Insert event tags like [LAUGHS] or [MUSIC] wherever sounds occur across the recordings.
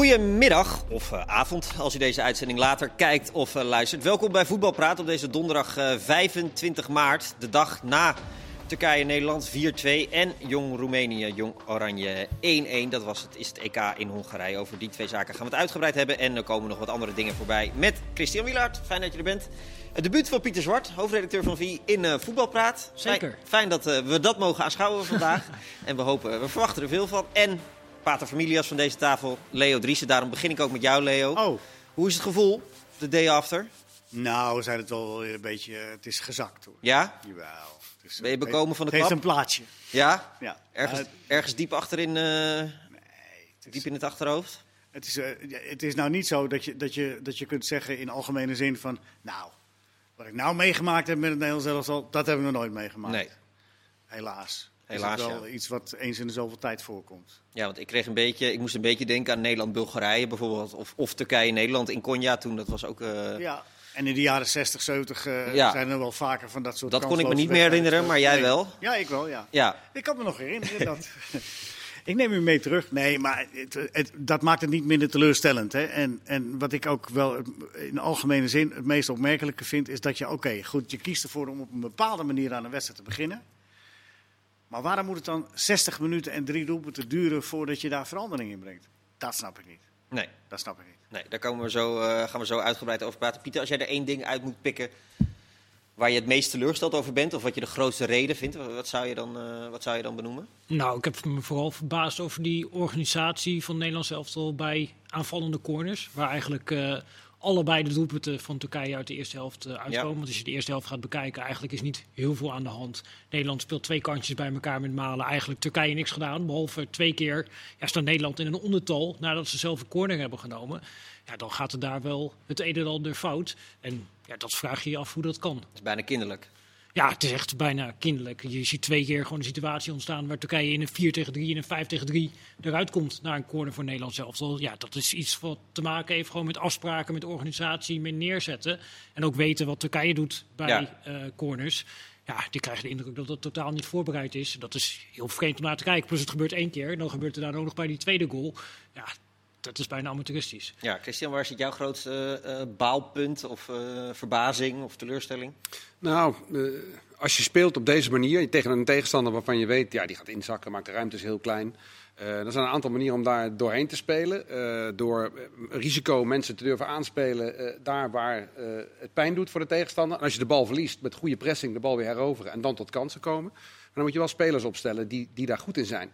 Goedemiddag of uh, avond als u deze uitzending later kijkt of uh, luistert. Welkom bij Voetbalpraat op deze donderdag uh, 25 maart, de dag na Turkije-Nederland 4-2 en Jong Roemenië, Jong Oranje 1-1. Dat was het, is het EK in Hongarije. Over die twee zaken gaan we het uitgebreid hebben. En er komen nog wat andere dingen voorbij met Christian Wielaert. Fijn dat je er bent. Het debuut van Pieter Zwart, hoofdredacteur van VI in uh, Voetbalpraat. Zeker. Fijn, fijn dat uh, we dat mogen aanschouwen vandaag. [LAUGHS] en we hopen, we verwachten er veel van. En pater familias van deze tafel, Leo Driessen. Daarom begin ik ook met jou, Leo. Oh. Hoe is het gevoel, de day after? Nou, we zijn het wel een beetje, het is gezakt hoor. Ja? Jawel. Het is, Ben je bekomen van de het heeft klap? een plaatsje. Ja? Ja. Ergens, ergens diep achterin, uh, het is, diep in het achterhoofd? Het is, uh, het is nou niet zo dat je, dat, je, dat je kunt zeggen in algemene zin van... Nou, wat ik nou meegemaakt heb met het Nederlands elftal, dat hebben we nog nooit meegemaakt. Nee. Helaas. Helaas, is het wel ja. iets wat eens in de zoveel tijd voorkomt. Ja, want ik kreeg een beetje, ik moest een beetje denken aan Nederland-Bulgarije bijvoorbeeld. Of, of Turkije-Nederland in Konya toen. Dat was ook. Uh, Ja. En in de jaren 60, 70 uh, Ja. zijn er wel vaker van dat soort Dat kon ik me niet meer herinneren, maar jij Nee. wel. Ja, ik wel, ja. ja. Ik kan me nog herinneren dat. [LAUGHS] ik neem u mee terug. Nee, maar het, het- dat maakt het niet minder teleurstellend. Hè? En, en wat ik ook wel in algemene zin het meest opmerkelijke vind, is dat je, oké, goed, je kiest ervoor om op een bepaalde manier aan een wedstrijd te beginnen. Maar waarom moet het dan 60 minuten en drie doelpunten duren voordat je daar verandering in brengt? Dat snap ik niet. Nee, Dat snap ik niet. nee, daar komen we zo, uh, gaan we zo uitgebreid over praten. Pieter, als jij er één ding uit moet pikken waar je het meest teleurgesteld over bent, of wat je de grootste reden vindt, wat zou je dan, uh, wat zou je dan benoemen? Nou, ik heb me vooral verbaasd over die organisatie van Nederlands elftal bij aanvallende corners. Waar eigenlijk uh, allebei de doelpunten van Turkije uit de eerste helft uh, uitkomen. Ja. Want als je de eerste helft gaat bekijken, eigenlijk is niet heel veel aan de hand. Nederland speelt twee kantjes bij elkaar met Malen. Eigenlijk Turkije niks gedaan, behalve twee keer ja, staat Nederland in een ondertal nadat ze zelf een corner hebben genomen. Ja, dan gaat het daar wel het een en ander fout. En ja, dat vraag je je af hoe dat kan. Dat is bijna kinderlijk. Ja, het is echt bijna kinderlijk. Je ziet twee keer gewoon een situatie ontstaan waar Turkije in een 4 tegen 3 en een 5 tegen 3 eruit komt naar een corner voor Nederland zelf. Ja, dat is iets wat te maken heeft gewoon met afspraken, met organisatie, met neerzetten. En ook weten wat Turkije doet bij Ja. eh, corners. Ja, die krijgen de indruk dat het totaal niet voorbereid is. Dat is heel vreemd om naar te kijken. Plus het gebeurt één keer en dan gebeurt er daar ook nog bij die tweede goal. Ja, dat is bijna amateuristisch. Ja, Christian, waar zit jouw grootste uh, baalpunt of uh, verbazing of teleurstelling? Nou, uh, als je speelt op deze manier tegen een tegenstander waarvan je weet, ja, die gaat inzakken, maakt de ruimte is heel klein. Uh, er zijn een aantal manieren om daar doorheen te spelen. Uh, door risico mensen te durven aanspelen uh, daar waar het pijn doet voor de tegenstander. En als je de bal verliest met goede pressing, de bal weer heroveren en dan tot kansen komen. Maar dan moet je wel spelers opstellen die, die daar goed in zijn.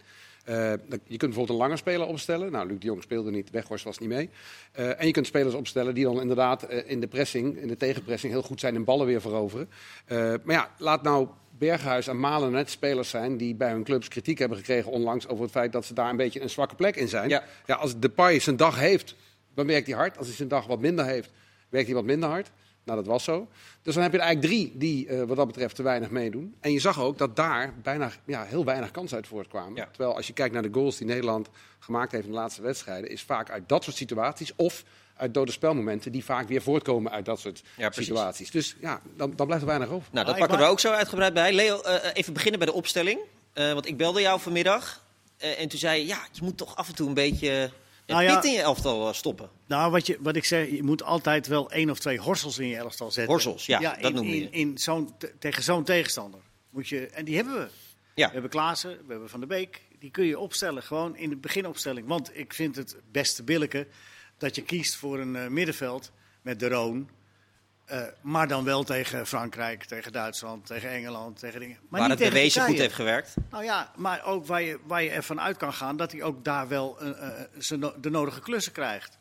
Uh, je kunt bijvoorbeeld een lange speler opstellen. Nou, Luc de Jong speelde niet, Weghorst was niet mee. Uh, en je kunt spelers opstellen die dan inderdaad uh, in de pressing, in de tegenpressing, heel goed zijn en ballen weer veroveren. maar ja, laat nou Berghuis en Malen net spelers zijn die bij hun clubs kritiek hebben gekregen onlangs over het feit dat ze daar een beetje een zwakke plek in zijn. Ja. Ja, als Depay zijn dag heeft, dan werkt hij hard. Als hij zijn dag wat minder heeft, werkt hij wat minder hard. Nou, dat was zo. Dus dan heb je er eigenlijk drie die uh, wat dat betreft te weinig meedoen. En je zag ook dat daar bijna ja, heel weinig kansen uit voortkwamen. Ja. Terwijl als je kijkt naar de goals die Nederland gemaakt heeft in de laatste wedstrijden... is vaak uit dat soort situaties of uit dode spelmomenten... die vaak weer voortkomen uit dat soort Ja, situaties. Dus ja, dan, dan blijft er weinig over. Nou, dat Ah, pakken we ook zo uitgebreid bij. Leo, uh, even beginnen bij de opstelling. Uh, want ik belde jou vanmiddag. Uh, en toen zei je, ja, je moet toch af en toe een beetje uh, Nou ja. pit in je elftal uh, stoppen. Nou, wat, je, wat ik zeg, je moet altijd wel één of twee horsels in je elftal zetten. Horsels, ja, dat in, noem je. in, in zo'n, te- tegen zo'n tegenstander. Moet je, en die hebben we. Ja. We hebben Klaassen, we hebben Van der Beek. Die kun je opstellen, gewoon in de beginopstelling. Want ik vind het beste billijke dat je kiest voor een eh, middenveld met de Roon. Eh, maar dan wel tegen Frankrijk, tegen Duitsland, tegen Engeland, tegen dingen. Maar waar niet het bewezen goed heeft gewerkt. Nou ja, maar ook waar je, waar je ervan uit kan gaan dat hij ook daar wel eh, eh, no- de nodige klussen krijgt.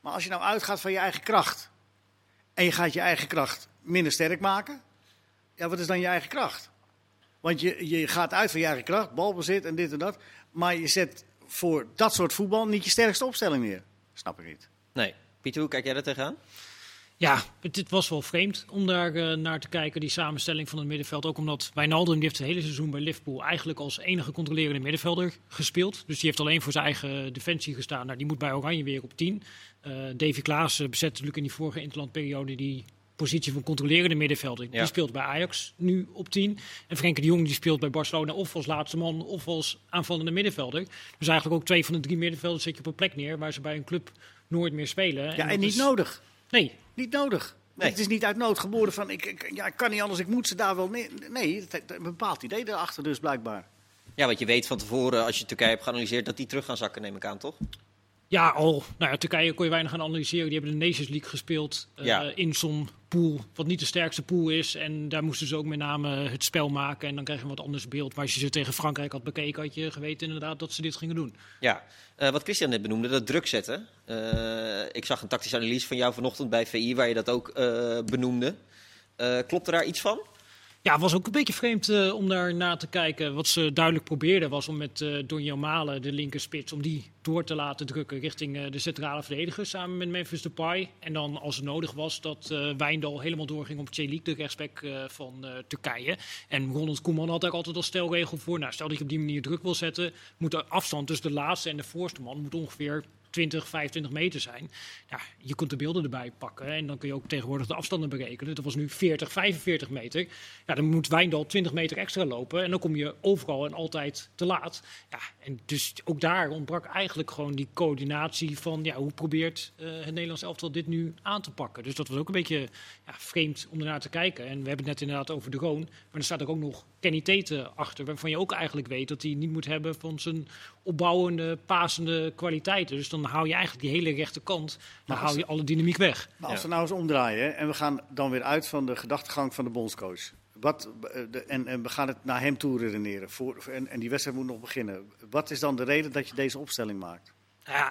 Maar als je nou uitgaat van je eigen kracht en je gaat je eigen kracht minder sterk maken, ja, wat is dan je eigen kracht? Want je, je gaat uit van je eigen kracht, balbezit en dit en dat, maar je zet voor dat soort voetbal niet je sterkste opstelling neer. Snap ik niet. Nee. Pieter, hoe kijk jij daar tegenaan? Ja, het, het was wel vreemd om daar eh, naar te kijken, die samenstelling van het middenveld. Ook omdat Wijnaldum die heeft het hele seizoen bij Liverpool eigenlijk als enige controlerende middenvelder gespeeld. Dus die heeft alleen voor zijn eigen defensie gestaan. Nou, die moet bij Oranje weer op 10. Eh Davy Klaas bezette natuurlijk in die vorige interlandperiode die positie van controlerende middenvelder. Ja. Die speelt bij Ajax nu op 10. En Frenkie de Jong die speelt bij Barcelona of als laatste man of als aanvallende middenvelder. Dus eigenlijk ook twee van de drie middenvelders zet je op een plek neer waar ze bij een club nooit meer spelen. Ja, en niet is- nodig. Nee, Niet nodig. Nee. Het is niet uit nood geboren van, ik, ik, ja, ik kan niet anders, ik moet ze daar wel... Nee, nee het een bepaald idee erachter dus blijkbaar. Ja, want je weet van tevoren, als je Turkije hebt geanalyseerd, dat die terug gaan zakken, neem ik aan, toch? Ja, al. Nou ja, Turkije kon je weinig gaan analyseren. Die hebben de Nations League gespeeld eh, Ja. in zo'n pool, wat niet de sterkste pool is. En daar moesten ze ook met name het spel maken. En dan krijg je een wat anders beeld. Maar als je ze tegen Frankrijk had bekeken, had je geweten inderdaad dat ze dit gingen doen. Ja, Eh, wat Christian net benoemde, dat druk zetten. Eh, ik zag een tactische analyse van jou vanochtend bij VI, waar je dat ook benoemde. Klopt er daar iets van? Ja, het was ook een beetje vreemd eh, om daar na te kijken. Wat ze duidelijk probeerden was om met eh Donjo Malen, de linkerspits, om die door te laten drukken richting eh, de centrale verdediger samen met Memphis Depay. En dan als het nodig was dat Wijndal helemaal doorging op Celik, de rechtsback van Turkije. En Ronald Koeman had daar altijd als stelregel voor. Nou, stel dat je op die manier druk wil zetten, moet de afstand tussen de laatste en de voorste man moet ongeveer 20, 25 meter zijn. Ja, je kunt de beelden erbij pakken en dan kun je ook tegenwoordig de afstanden berekenen. Dat was nu 40, 45 meter. Ja, dan moet Wijndal 20 meter extra lopen en dan kom je overal en altijd te laat. Ja, en dus ook daar ontbrak eigenlijk gewoon die coördinatie van ja, hoe probeert eh, het Nederlands elftal dit nu aan te pakken. Dus dat was ook een beetje ja, vreemd om ernaar te kijken. En we hebben het net inderdaad over de Roon, maar er staat er ook nog Kenny Tete achter, waarvan je ook eigenlijk weet dat hij niet moet hebben van zijn opbouwende, pasende kwaliteiten. Dus dan hou je eigenlijk die hele rechterkant, dan als- hou je alle dynamiek weg. Maar als we nou eens omdraaien hè, en we gaan dan weer uit van de gedachtegang van de bondscoach. Wat, eh, de, en, en we gaan het naar hem toe redeneren. Voor, en, en die wedstrijd moet nog beginnen. Wat is dan de reden dat je deze opstelling maakt?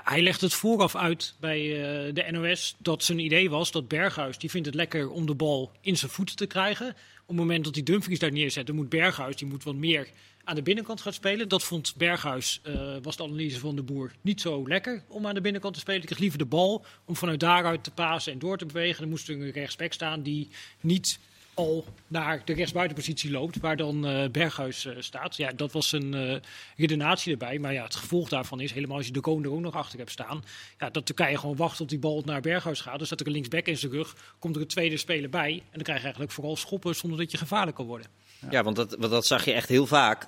Hij legt het vooraf uit bij eh, de NOS dat zijn idee was dat Berghuis, die vindt het lekker om de bal in zijn voeten te krijgen. Op het moment dat hij Dumfries daar neerzet, dan moet Berghuis, die moet wat meer aan de binnenkant gaan spelen. Dat vond Berghuis, eh, was de analyse van de boer, niet zo lekker om aan de binnenkant te spelen. Hij kreeg liever de bal om vanuit daaruit te pasen en door te bewegen. Dan moest er een rechtsback staan die niet al naar de rechtsbuitenpositie loopt, waar dan eh, Berghuis eh, staat. Ja, dat was een eh redenatie erbij. Maar ja, het gevolg daarvan is, helemaal als je de Koon er ook nog achter hebt staan, ja, dat Turkije gewoon wacht tot die bal naar Berghuis gaat. Dan staat er een linksback in zijn rug, komt er een tweede speler bij. En dan krijg je eigenlijk vooral schoppen zonder dat je gevaarlijk kan worden. Ja, want, dat, dat zag je echt heel vaak.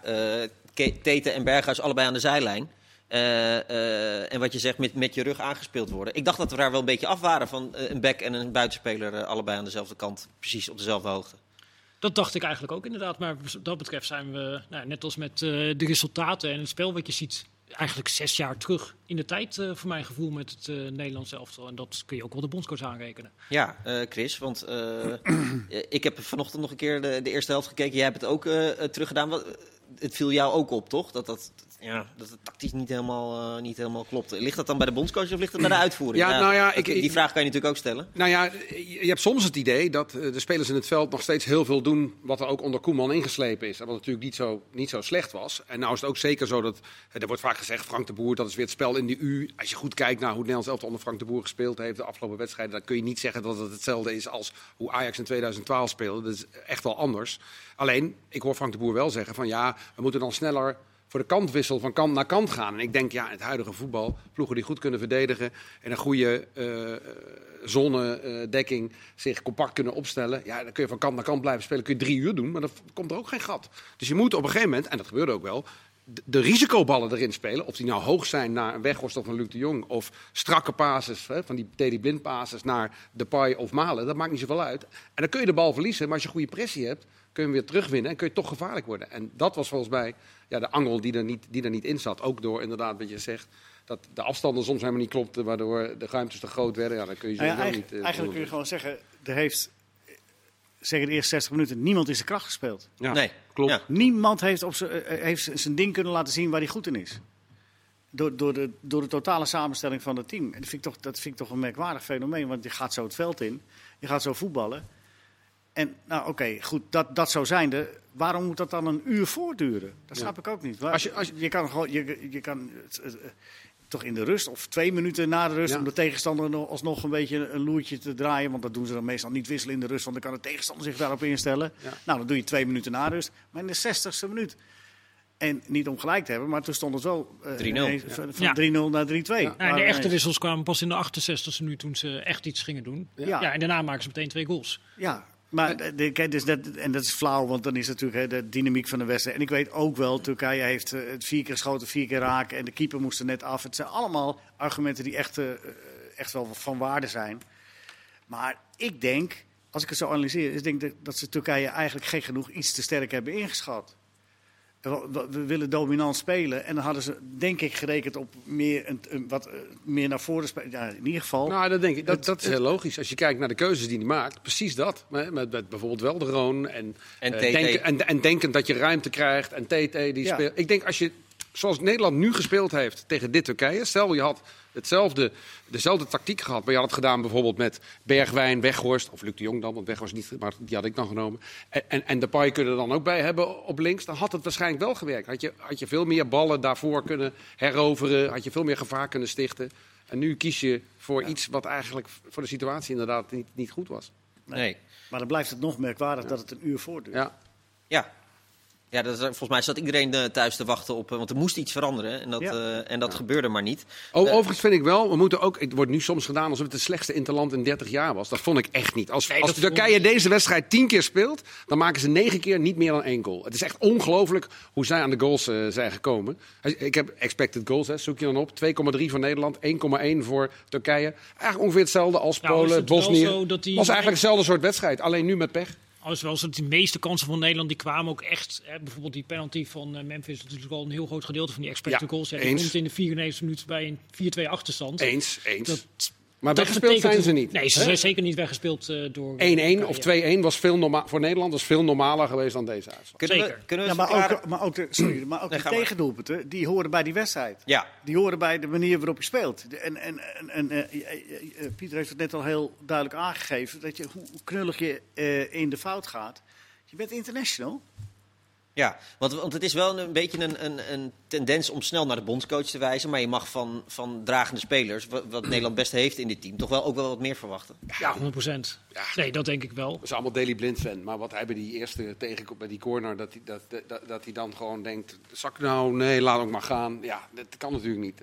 Tete en Berghuis allebei aan de zijlijn. Eh, eh, en wat je zegt, met, met je rug aangespeeld worden. Ik dacht dat we daar wel een beetje af waren van eh, een back en een buitenspeler allebei aan dezelfde kant. Precies op dezelfde hoogte. Dat dacht ik eigenlijk ook inderdaad. Maar wat dat betreft zijn we, nou, net als met eh, de resultaten en het spel wat je ziet, eigenlijk zes jaar terug in de tijd, eh, voor mijn gevoel, met het eh Nederlands elftal. En dat kun je ook wel de bondscoach aanrekenen. Ja, eh, Chris, want [CLEARS THROAT] ik heb vanochtend nog een keer de, de eerste helft gekeken. Jij hebt het ook teruggedaan. Wat, het viel jou ook op, toch? Dat, dat, ja, dat het tactisch niet helemaal, eh, niet helemaal klopt. Ligt dat dan bij de bondscoach of ligt het bij de uitvoering? Ja, nou ja, ik- die ik- vraag kan je natuurlijk ook stellen. Nou ja, je hebt soms het idee dat eh, de spelers in het veld nog steeds heel veel doen wat er ook onder Koeman ingeslepen is. En wat natuurlijk niet zo, niet zo slecht was. En nou is het ook zeker zo dat, eh, er wordt vaak gezegd, Frank de Boer, dat is weer het spel in de U. Als je goed kijkt naar hoe Nederlands elftal onder Frank de Boer gespeeld heeft de afgelopen wedstrijden, dan kun je niet zeggen dat het hetzelfde is als hoe Ajax in 2012 speelde. Dat is echt wel anders. Alleen, ik hoor Frank de Boer wel zeggen van ja, we moeten dan sneller voor de kantwissel van kant naar kant gaan. En ik denk, ja, het huidige voetbal, ploegen die goed kunnen verdedigen en een goede eh zonnedekking zich compact kunnen opstellen. Ja, dan kun je van kant naar kant blijven spelen. Kun je drie uur doen, maar dan komt er ook geen gat. Dus je moet op een gegeven moment, en dat gebeurde ook wel, de, risicoballen erin spelen. Of die nou hoog zijn naar een Weghorst of een Luc de Jong. Of strakke passes, hè, van die Teddy Blind passes naar Depay of Malen. Dat maakt niet zoveel uit. En dan kun je de bal verliezen, maar als je goede pressie hebt, kun je hem weer terugwinnen en kun je toch gevaarlijk worden. En dat was volgens mij ja, de angel die er, niet, die er niet in zat. Ook door inderdaad wat je zegt, dat de afstanden soms helemaal niet klopten, waardoor de ruimtes te groot werden. Ja, dan kun je Nou ja, sowieso eigenlijk, niet... eh, eigenlijk kun je gewoon zeggen, er heeft zeker de eerste 60 minuten niemand in zijn kracht gespeeld. Ja, Nee, klopt. ja. Niemand heeft, op zijn- eh, heeft zijn ding kunnen laten zien waar hij goed in is. Door, door, de, door de totale samenstelling van het team. En dat vind, ik toch, dat vind ik toch een merkwaardig fenomeen. Want je gaat zo het veld in. Je gaat zo voetballen. En nou oké, goed, dat, dat zo zijnde. Waarom moet dat dan een uur voortduren? Dat snap ik ook niet. Waar- Als je- als je- kan gewoon, je, je kan eh, eh, toch in de rust, of twee minuten na de rust, Ja. om de tegenstander nog- alsnog een beetje een loertje te draaien. Want dat doen ze dan meestal niet wisselen in de rust, want dan kan de tegenstander zich daarop instellen. Ja. Nou, dan doe je twee minuten na rust. Maar in de zestigste minuut. En niet om gelijk te hebben, maar toen stond het wel eh, 3-0. ineens van, van Ja. 3-0 naar 3-2. Nou, en de echte eh, wissels kwamen pas in de 68e minuut toen ze echt iets gingen doen. Ja. Ja. en daarna maken ze meteen twee goals. Ja, maar kijk, dus dat, en dat is flauw, want dan is natuurlijk hè, de dynamiek van de wedstrijd. En ik weet ook wel, Turkije heeft eh, het vier keer geschoten, vier keer raken en de keeper moest er net af. Het zijn allemaal argumenten die echt, eh, echt wel van waarde zijn. Maar ik denk, als ik het zo analyseer, is denk ik dat ze Turkije eigenlijk gek genoeg iets te sterk hebben ingeschat. We- willen dominant spelen en dan hadden ze denk ik gerekend op meer, een, een- wat, eh, meer naar voren spelen. Ja, in ieder geval. Nou, dat denk ik. Dat, Het- dat is heel logisch. Als je kijkt naar de keuzes die hij maakt, precies dat. Met, met, met bijvoorbeeld Welderoon en, En eh, TT. denken, en, en denkend dat je ruimte krijgt. En TT die Ja. speelt. Ik denk als je, zoals Nederland nu gespeeld heeft tegen dit Turkije. Stel je had hetzelfde, dezelfde tactiek gehad, maar je had het gedaan bijvoorbeeld met Bergwijn, Weghorst. Of Luc de Jong dan, want Weghorst niet, maar die had ik dan genomen. En, en, en Depay kunnen er dan ook bij hebben op links. Dan had het waarschijnlijk wel gewerkt. Had je, had je veel meer ballen daarvoor kunnen heroveren. Had je veel meer gevaar kunnen stichten. En nu kies je voor iets wat eigenlijk voor de situatie inderdaad niet, niet goed was. Nee. Maar dan blijft het nog merkwaardig dat het een uur voortduurt. Ja. Ja. Ja, dat is, volgens mij zat iedereen eh, thuis te wachten op, eh, want er moest iets veranderen. En dat, Ja. eh, en dat gebeurde maar niet. O, Eh, overigens vind ik wel, we moeten ook, het wordt nu soms gedaan alsof het de slechtste interland in 30 jaar was. Dat vond ik echt niet. Als, Nee, als vond- Turkije deze wedstrijd 10 keer speelt, dan maken ze 9 keer niet meer dan één goal. Het is echt ongelooflijk hoe zij aan de goals zijn gekomen. Ik heb expected goals, hè, zoek je dan op. 2,3 voor Nederland, 1,1 voor Turkije. Eigenlijk ongeveer hetzelfde als Nou, Polen, het Bosnië. die- was eigenlijk hetzelfde soort wedstrijd, alleen nu met pech. Als wel zo dat de meeste kansen van Nederland die kwamen ook echt. Hè, bijvoorbeeld die penalty van eh, Memphis, dat is natuurlijk al een heel groot gedeelte van die expected Ja, goals. Ja, die eens. komt in de 94 minuut bij een 4-2 achterstand. Eens, eens. Dat, maar dat weggespeeld zijn ze niet. Nee, ze zijn zeker niet weggespeeld eh, door. 1-1 of 2-1 was veel norma- voor Nederland was veel normaler geweest dan deze uitslag. kunnen, we, Zeker. kunnen we Ja, eens maar ook, maar ook, de, sorry, [CLEARS THROAT] maar ook Nee, de tegendoelpunten, die horen bij die wedstrijd. Ja, Die horen bij de manier waarop je speelt. En, en, en, en eh, eh, eh, eh, Pieter heeft het net al heel duidelijk aangegeven, dat je, hoe knullig je eh, in de fout gaat. Je bent international. Ja. Want, want het is wel een, beetje een, een, een tendens om snel naar de bondscoach te wijzen. Maar je mag van, van dragende spelers, wat, wat Nederland best heeft in dit team, toch wel ook wel wat meer verwachten. Ja, 100%. Ja. Nee, dat denk ik wel. We zijn allemaal Daily Blind fan. Maar wat hij bij die eerste tegen bij die corner, dat hij, dat, dat, dat hij dan gewoon denkt: zak nou, nee, laat ook maar gaan. Ja, dat kan natuurlijk niet.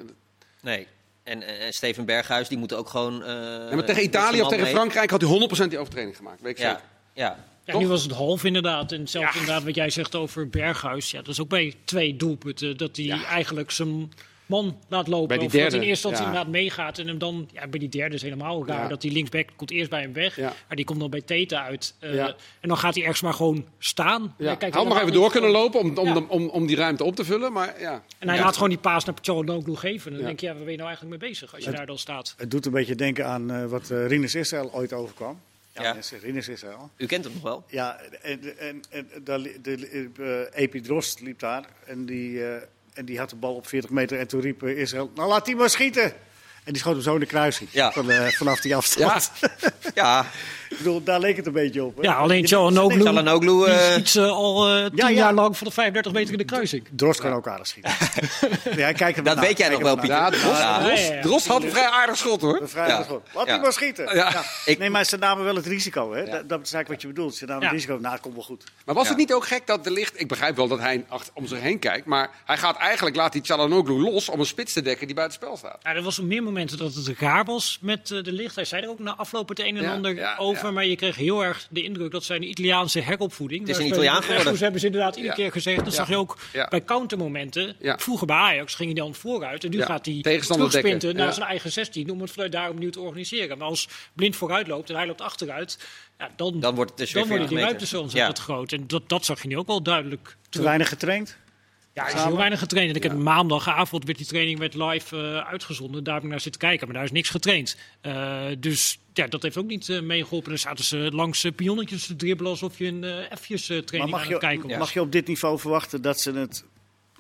Nee. En, en, en Steven Berghuis, die moet ook gewoon. eh, Ja, maar tegen Italië of tegen mee. Frankrijk had hij 100% die overtreding gemaakt. Weet ik Ja, zeker. ja. Ja, nu was het half inderdaad. En zelfs Ja. inderdaad wat jij zegt over Berghuis. Ja, dat is ook bij twee doelpunten. Dat hij Ja. eigenlijk zijn man laat lopen. Bij die of dat hij derde, in eerste instantie inderdaad meegaat. En hem dan, ja, bij die derde is helemaal raar. Ja. Dat die linksback komt eerst bij hem weg. Ja. Maar die komt dan bij Teta uit. Eh, Ja. En dan gaat hij ergens maar gewoon staan. Ja. Hij had nog helemaal even door kunnen van- lopen om, om, Ja. de- om, om die ruimte op te vullen. Maar ja. En hij Ja. laat gewoon die paas naar Çalhanoğlu geven. En dan Ja. denk je, ja, waar ben je nou eigenlijk mee bezig als je daar dan staat? Het doet een beetje denken aan eh, wat eh Rinus Israël ooit overkwam. Ja, Ja. mensen, Rinus Israël. U kent hem nog wel? Ja, en, en, en daar li- de, eh, Epi Drost liep daar en die, eh, en die had de bal op 40 meter en toen riep eh, Israël, nou laat die maar schieten. En die schoot hem zo in de kruising Ja. van, eh, vanaf die afstand. Ja, Ik [LAUGHS] bedoel, daar leek het een beetje op. hè. Ja, alleen Çalhanoğlu, die eh, ze al eh, tien ja. jaar lang van de 35 meter in de kruising. Drost kan ook aardig schieten. ja, [LAUGHS] kijk hem Dat weet jij nog wel. Pieter. Ja. Drost had een vrij aardig schot hoor. Een vrij Ja. goed schot. Laat Ja. die maar schieten. Ja. Ja. Ik- Nee, maar ze namen wel het risico. Hè? Dat, dat is eigenlijk wat je bedoelt. Ze namen Ja. het risico. Nou, komt wel goed. Maar was Ja. het niet ook gek dat de licht... Ik begrijp wel dat hij om zich heen kijkt. Maar hij gaat eigenlijk, laat die Çalhanoğlu los om een spits te dekken die buiten spel staat. Ja, er was op meer momenten dat het raar was met eh, de licht. Hij zei er ook na afloop het een en ander ja, over. ja. Maar je kreeg heel erg de indruk dat zij een Italiaanse heropvoeding. Het is een Italiaan geworden. Ze hebben ze inderdaad iedere Ja. keer gezegd. Dat Ja. zag je ook Ja. bij countermomenten. Ja. Vroeger bij Ajax ging hij dan vooruit. En nu Ja. gaat hij Tegenstander terugsprinten dekken. naar Ja. zijn eigen 16 om het vanuit daar opnieuw te organiseren. Maar als Blind vooruit loopt en hij loopt achteruit, ja, dan, Dan wordt het dus weer dan worden die 40 ruimtes ontzettend groot. En dat, dat zag je nu ook wel duidelijk Te weinig getraind. Ja, hij is heel weinig getraind. En ik heb maandagavond werd die training werd live eh, uitgezonden. Daar heb ik naar zitten kijken, maar daar is niks getraind. Eh, dus ja, dat heeft ook niet eh, meegeholpen. Dan zaten ze langs pionnetjes te dribbelen alsof je een eh F'jes eh, Maar training mag aan het kijken was. mag je op dit niveau verwachten dat ze het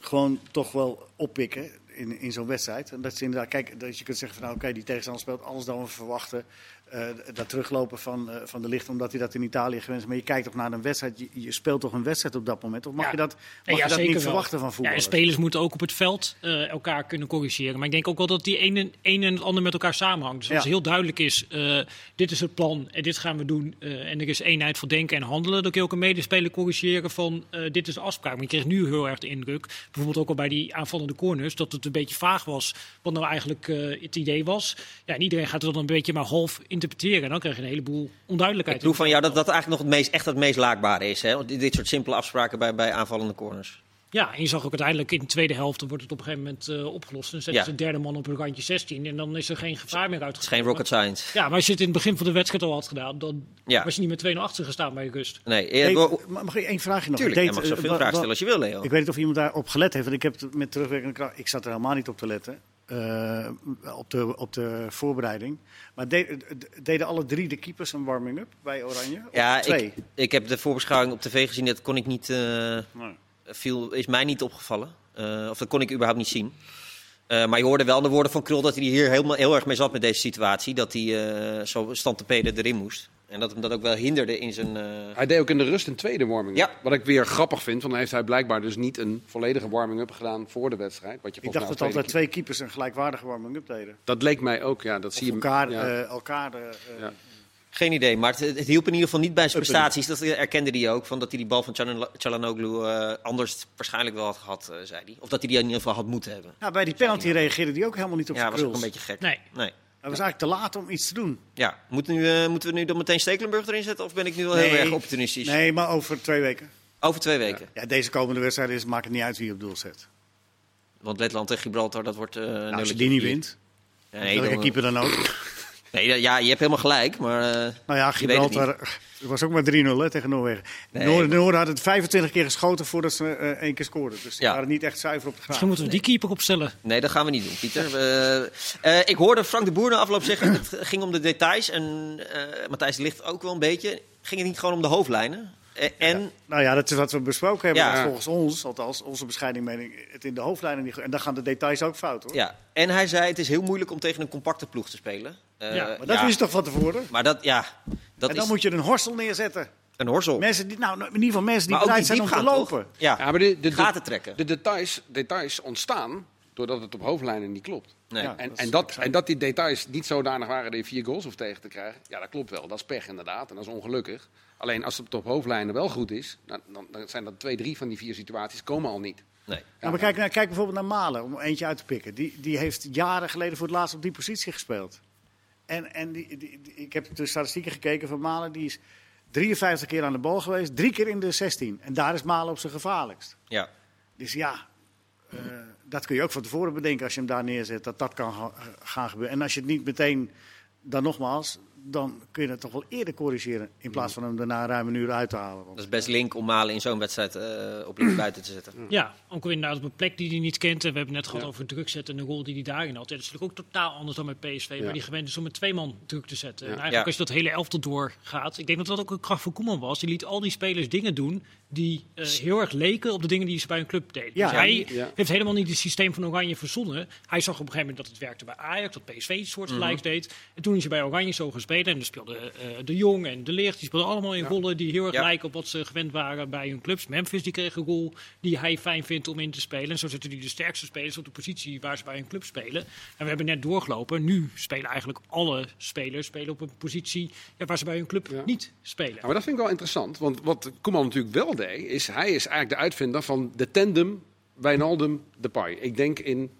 gewoon toch wel oppikken in, in zo'n wedstrijd? En dat ze inderdaad, kijk, dat je kunt zeggen van nou oké, die tegenstander speelt anders dan we verwachten. Eh, dat teruglopen van, eh, van de licht, omdat hij dat in Italië gewend is. Maar je kijkt toch naar een wedstrijd, je, je speelt toch een wedstrijd op dat moment? Of mag Ja. je dat, mag ja, je dat niet wel. verwachten van Ja, voetballers? en spelers moeten ook op het veld eh, elkaar kunnen corrigeren. Maar ik denk ook wel dat die ene en het ander met elkaar samenhangt. Dus als Ja. heel duidelijk is, dit is het plan en dit gaan we doen. en er is eenheid van denken en handelen. Dan kun je ook een medespeler corrigeren van dit is de afspraak. Maar je kreeg nu heel erg de indruk, bijvoorbeeld ook al bij die aanvallende corners, dat het een beetje vaag was wat nou eigenlijk het idee was. Ja, en iedereen gaat het dan een beetje maar half interpreteren. En dan krijg je een heleboel onduidelijkheid. Ik proef van jou dat dat eigenlijk nog het meest, echt het meest laakbare is. Hè? Want dit dit soort simpele afspraken bij, bij aanvallende corners. Ja, en je zag ook uiteindelijk in de tweede helft, dan wordt het op een gegeven moment eh, opgelost. Dan zetten Ja. ze de derde man op een randje 16 en dan is er geen gevaar meer Het is uitgekomen. geen rocket science. Ja, maar als je het in het begin van de wedstrijd al had gedaan, dan Ja. was je niet met 2-0 achter gestaan bij rust. Nee, eh, mag ik één vraagje nog? tuurlijk, je mag eh, zoveel wa- vragen stellen als je wil, Leo. Ik weet niet of iemand daarop gelet heeft, want ik heb met terugwerkende kracht. Ik zat er helemaal niet op te letten. Eh, op, de, op de voorbereiding. Maar de- de- deden alle drie de keepers een warming-up bij Oranje? Ja, twee? ik, ik heb de voorbeschouwing op tv gezien. Dat kon ik niet, eh, Nee. viel, is mij niet opgevallen. Eh, of dat kon ik überhaupt niet zien. Maar je hoorde wel de woorden van Krul dat hij hier helemaal, heel erg mee zat met deze situatie. Dat hij zo stand te peden erin moest. En dat hem dat ook wel hinderde in zijn... eh, Hij deed ook in de rust een tweede warming-up. Ja. Wat ik weer grappig vind, want dan heeft hij blijkbaar dus niet een volledige warming-up gedaan voor de wedstrijd. Wat je Ik volgens dacht mij dat altijd twee keepers een gelijkwaardige warming-up deden. Dat leek mij ook, ja. Dat Of zie je elkaar, ja. eh, elkaar eh, Ja. Geen idee, maar het, het hielp in ieder geval niet bij zijn prestaties. Dat erkende hij ook, van dat hij die bal van eh anders waarschijnlijk wel had gehad, eh, zei hij. Of dat hij die in ieder geval had moeten hebben. Nou, bij die penalty reageerde die ook helemaal niet op Ja, was ook een beetje gek. Nee. nee. Hij was eigenlijk te laat om iets te doen. Ja, Moet nu, eh, moeten we nu dan meteen Stekelenburg erin zetten? Of ben ik nu wel heel erg opportunistisch? Nee, maar over twee weken. Over twee weken. Ja, deze komende wedstrijden is, maakt het niet uit wie op doel zet. Want Letland en Gibraltar, dat wordt... eh Nou, als je die niet wint, Nee, welke dan- keeper dan ook. [COUGHS] nee, ja, je hebt helemaal gelijk, maar... eh, Nou ja, Gibraltar het was ook maar 3-0 hè, tegen Noorwegen. Nee, Noorden, maar- Noorden had het 25 keer geschoten voordat ze eh, één keer scoorden. Dus ze Ja. waren niet echt zuiver op de graad. Misschien moeten we die keeper opstellen. Nee, dat gaan we niet doen, Pieter. Eh, eh, ik hoorde Frank de Boer na afloop zeggen, het ging om de details. En eh, Matthijs Ligt ook wel een beetje. Ging het niet gewoon om de hoofdlijnen? En Nou ja, dat is wat we besproken hebben. Ja. Volgens ons, althans onze bescheiden mening, het in de hoofdlijnen niet goed. En dan gaan de details ook fout hoor. Ja, en hij zei het is heel moeilijk om tegen een compacte ploeg te spelen. Eh, Ja, Maar dat wist je toch van tevoren? Maar dat, ja, dat en dan is moet je een horstel neerzetten. een horsel. Mensen die, nou, in ieder geval mensen die maar bereid zijn om te gaan, lopen. Ja, Ja, maar de, de, de, gaten trekken. de details, details ontstaan doordat het op hoofdlijnen niet klopt. Nee. Ja. En, dat en, is dat, en dat die details niet zodanig waren dat je vier goals hoeft tegen te krijgen, ja, dat klopt wel. Dat is pech inderdaad en dat is ongelukkig. Alleen als het op hoofdlijnen wel goed is, dan, dan, dan zijn dat twee, drie van die vier situaties komen al niet. Nee. Ja, maar kijk, nou, kijk bijvoorbeeld naar Malen, om eentje uit te pikken. Die, die heeft jaren geleden voor het laatst op die positie gespeeld. En, en die, die- die- ik heb de statistieken gekeken van Malen. Die is 53 keer aan de bal geweest, drie keer in de 16. En daar is Malen op zijn gevaarlijkst. Ja. Dus ja, eh, dat kun je ook van tevoren bedenken als je hem daar neerzet. Dat dat kan ga- gaan gebeuren. En als je het niet meteen, dan nogmaals, dan kun je het toch wel eerder corrigeren. In plaats van hem daarna ruim een uur uit te halen. Want Dat is best link om Malen in zo'n wedstrijd eh, op links buiten te zetten. Ja, ook inderdaad op een plek die hij niet kent. En we hebben net gehad over druk zetten en de rol die hij daarin had. Dat is natuurlijk ook totaal anders dan met PSV, Ja. waar die gewend is om met twee man druk te zetten. Ja. En eigenlijk Ja. als je dat hele elftal doorgaat. Ik denk dat dat ook een kracht van Koeman was. Die liet al die spelers dingen doen die eh, heel erg leken op de dingen die ze bij een club deden. Ja. dus hij Ja. heeft helemaal niet het systeem van Oranje verzonnen. Hij zag op een gegeven moment dat het werkte bij Ajax, dat PSV iets Mhm. soortgelijks deed. En toen is hij bij Oranje zo gespeeld. En dan speelden eh, De Jong en De Ligt, die speelden allemaal in rollen die heel erg Ja. lijken op wat ze gewend waren bij hun clubs. Memphis die kreeg een rol die hij fijn vindt om in te spelen. En zo zetten die de sterkste spelers op de positie waar ze bij hun club spelen. En we hebben net doorgelopen. Nu spelen eigenlijk alle spelers spelen op een positie ja, waar ze bij hun club niet spelen. Maar dat vind ik wel interessant, want wat Koeman natuurlijk wel deed, is hij is eigenlijk de uitvinder van de tandem Wijnaldum-Depay. Ik denk in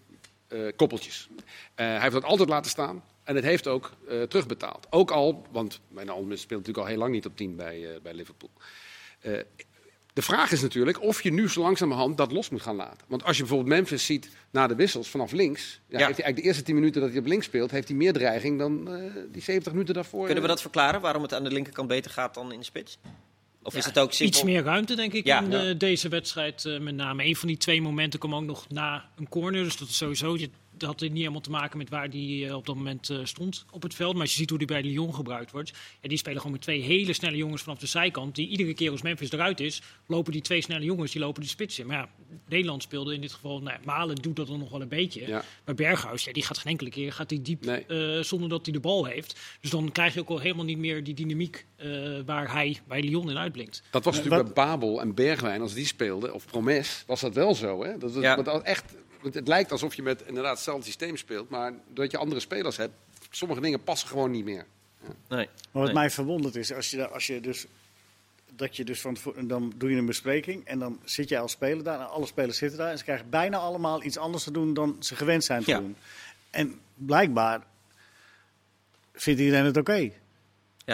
eh, koppeltjes. Eh, hij heeft dat altijd laten staan en het heeft ook eh, terugbetaald. Ook al, want Wijnaldum speelt natuurlijk al heel lang niet op 10 bij, eh, bij Liverpool. Eh, de vraag is natuurlijk of je nu zo langzamerhand dat los moet gaan laten. Want als je bijvoorbeeld Memphis ziet na de wissels vanaf links, ja, heeft hij eigenlijk de eerste 10 minuten dat hij op links speelt, heeft hij meer dreiging dan eh, die 70 minuten daarvoor. Kunnen we dat verklaren, waarom het aan de linkerkant beter gaat dan in de spits? Of is het ook simpel? Iets meer ruimte, denk ik, Ja. in Ja. eh, deze wedstrijd. eh, met name een van die twee momenten kwam ook nog na een corner. Dus dat is sowieso. Je, dat had niet helemaal te maken met waar die eh, op dat moment eh, stond op het veld. Maar als je ziet hoe die bij Lyon gebruikt wordt. Ja, die spelen gewoon met twee hele snelle jongens vanaf de zijkant. Die iedere keer als Memphis eruit is, lopen die twee snelle jongens die lopen de spits in. Maar ja, Nederland speelde in dit geval. Nou, Malen doet dat dan nog wel een beetje. Ja. Maar Berghuis, ja, die gaat geen enkele keer gaat die diep Nee. eh, zonder dat hij de bal heeft. Dus dan krijg je ook al helemaal niet meer die dynamiek eh, waar hij bij Lyon in uitblinkt. Dat was natuurlijk bij Babel en Bergwijn, als die speelden, of Promes, was dat wel zo. Hè? Dat, Ja. want dat echt, want het lijkt alsof je met inderdaad hetzelfde systeem speelt, maar doordat je andere spelers hebt, sommige dingen passen gewoon niet meer. Nee. Maar wat Nee. mij verwondert is, als je, als je dus, dat je dus van tevoren- dan doe je een bespreking en dan zit jij als speler daar en alle spelers zitten daar en ze krijgen bijna allemaal iets anders te doen dan ze gewend zijn te Ja. doen. En blijkbaar vindt iedereen het oké. Ja,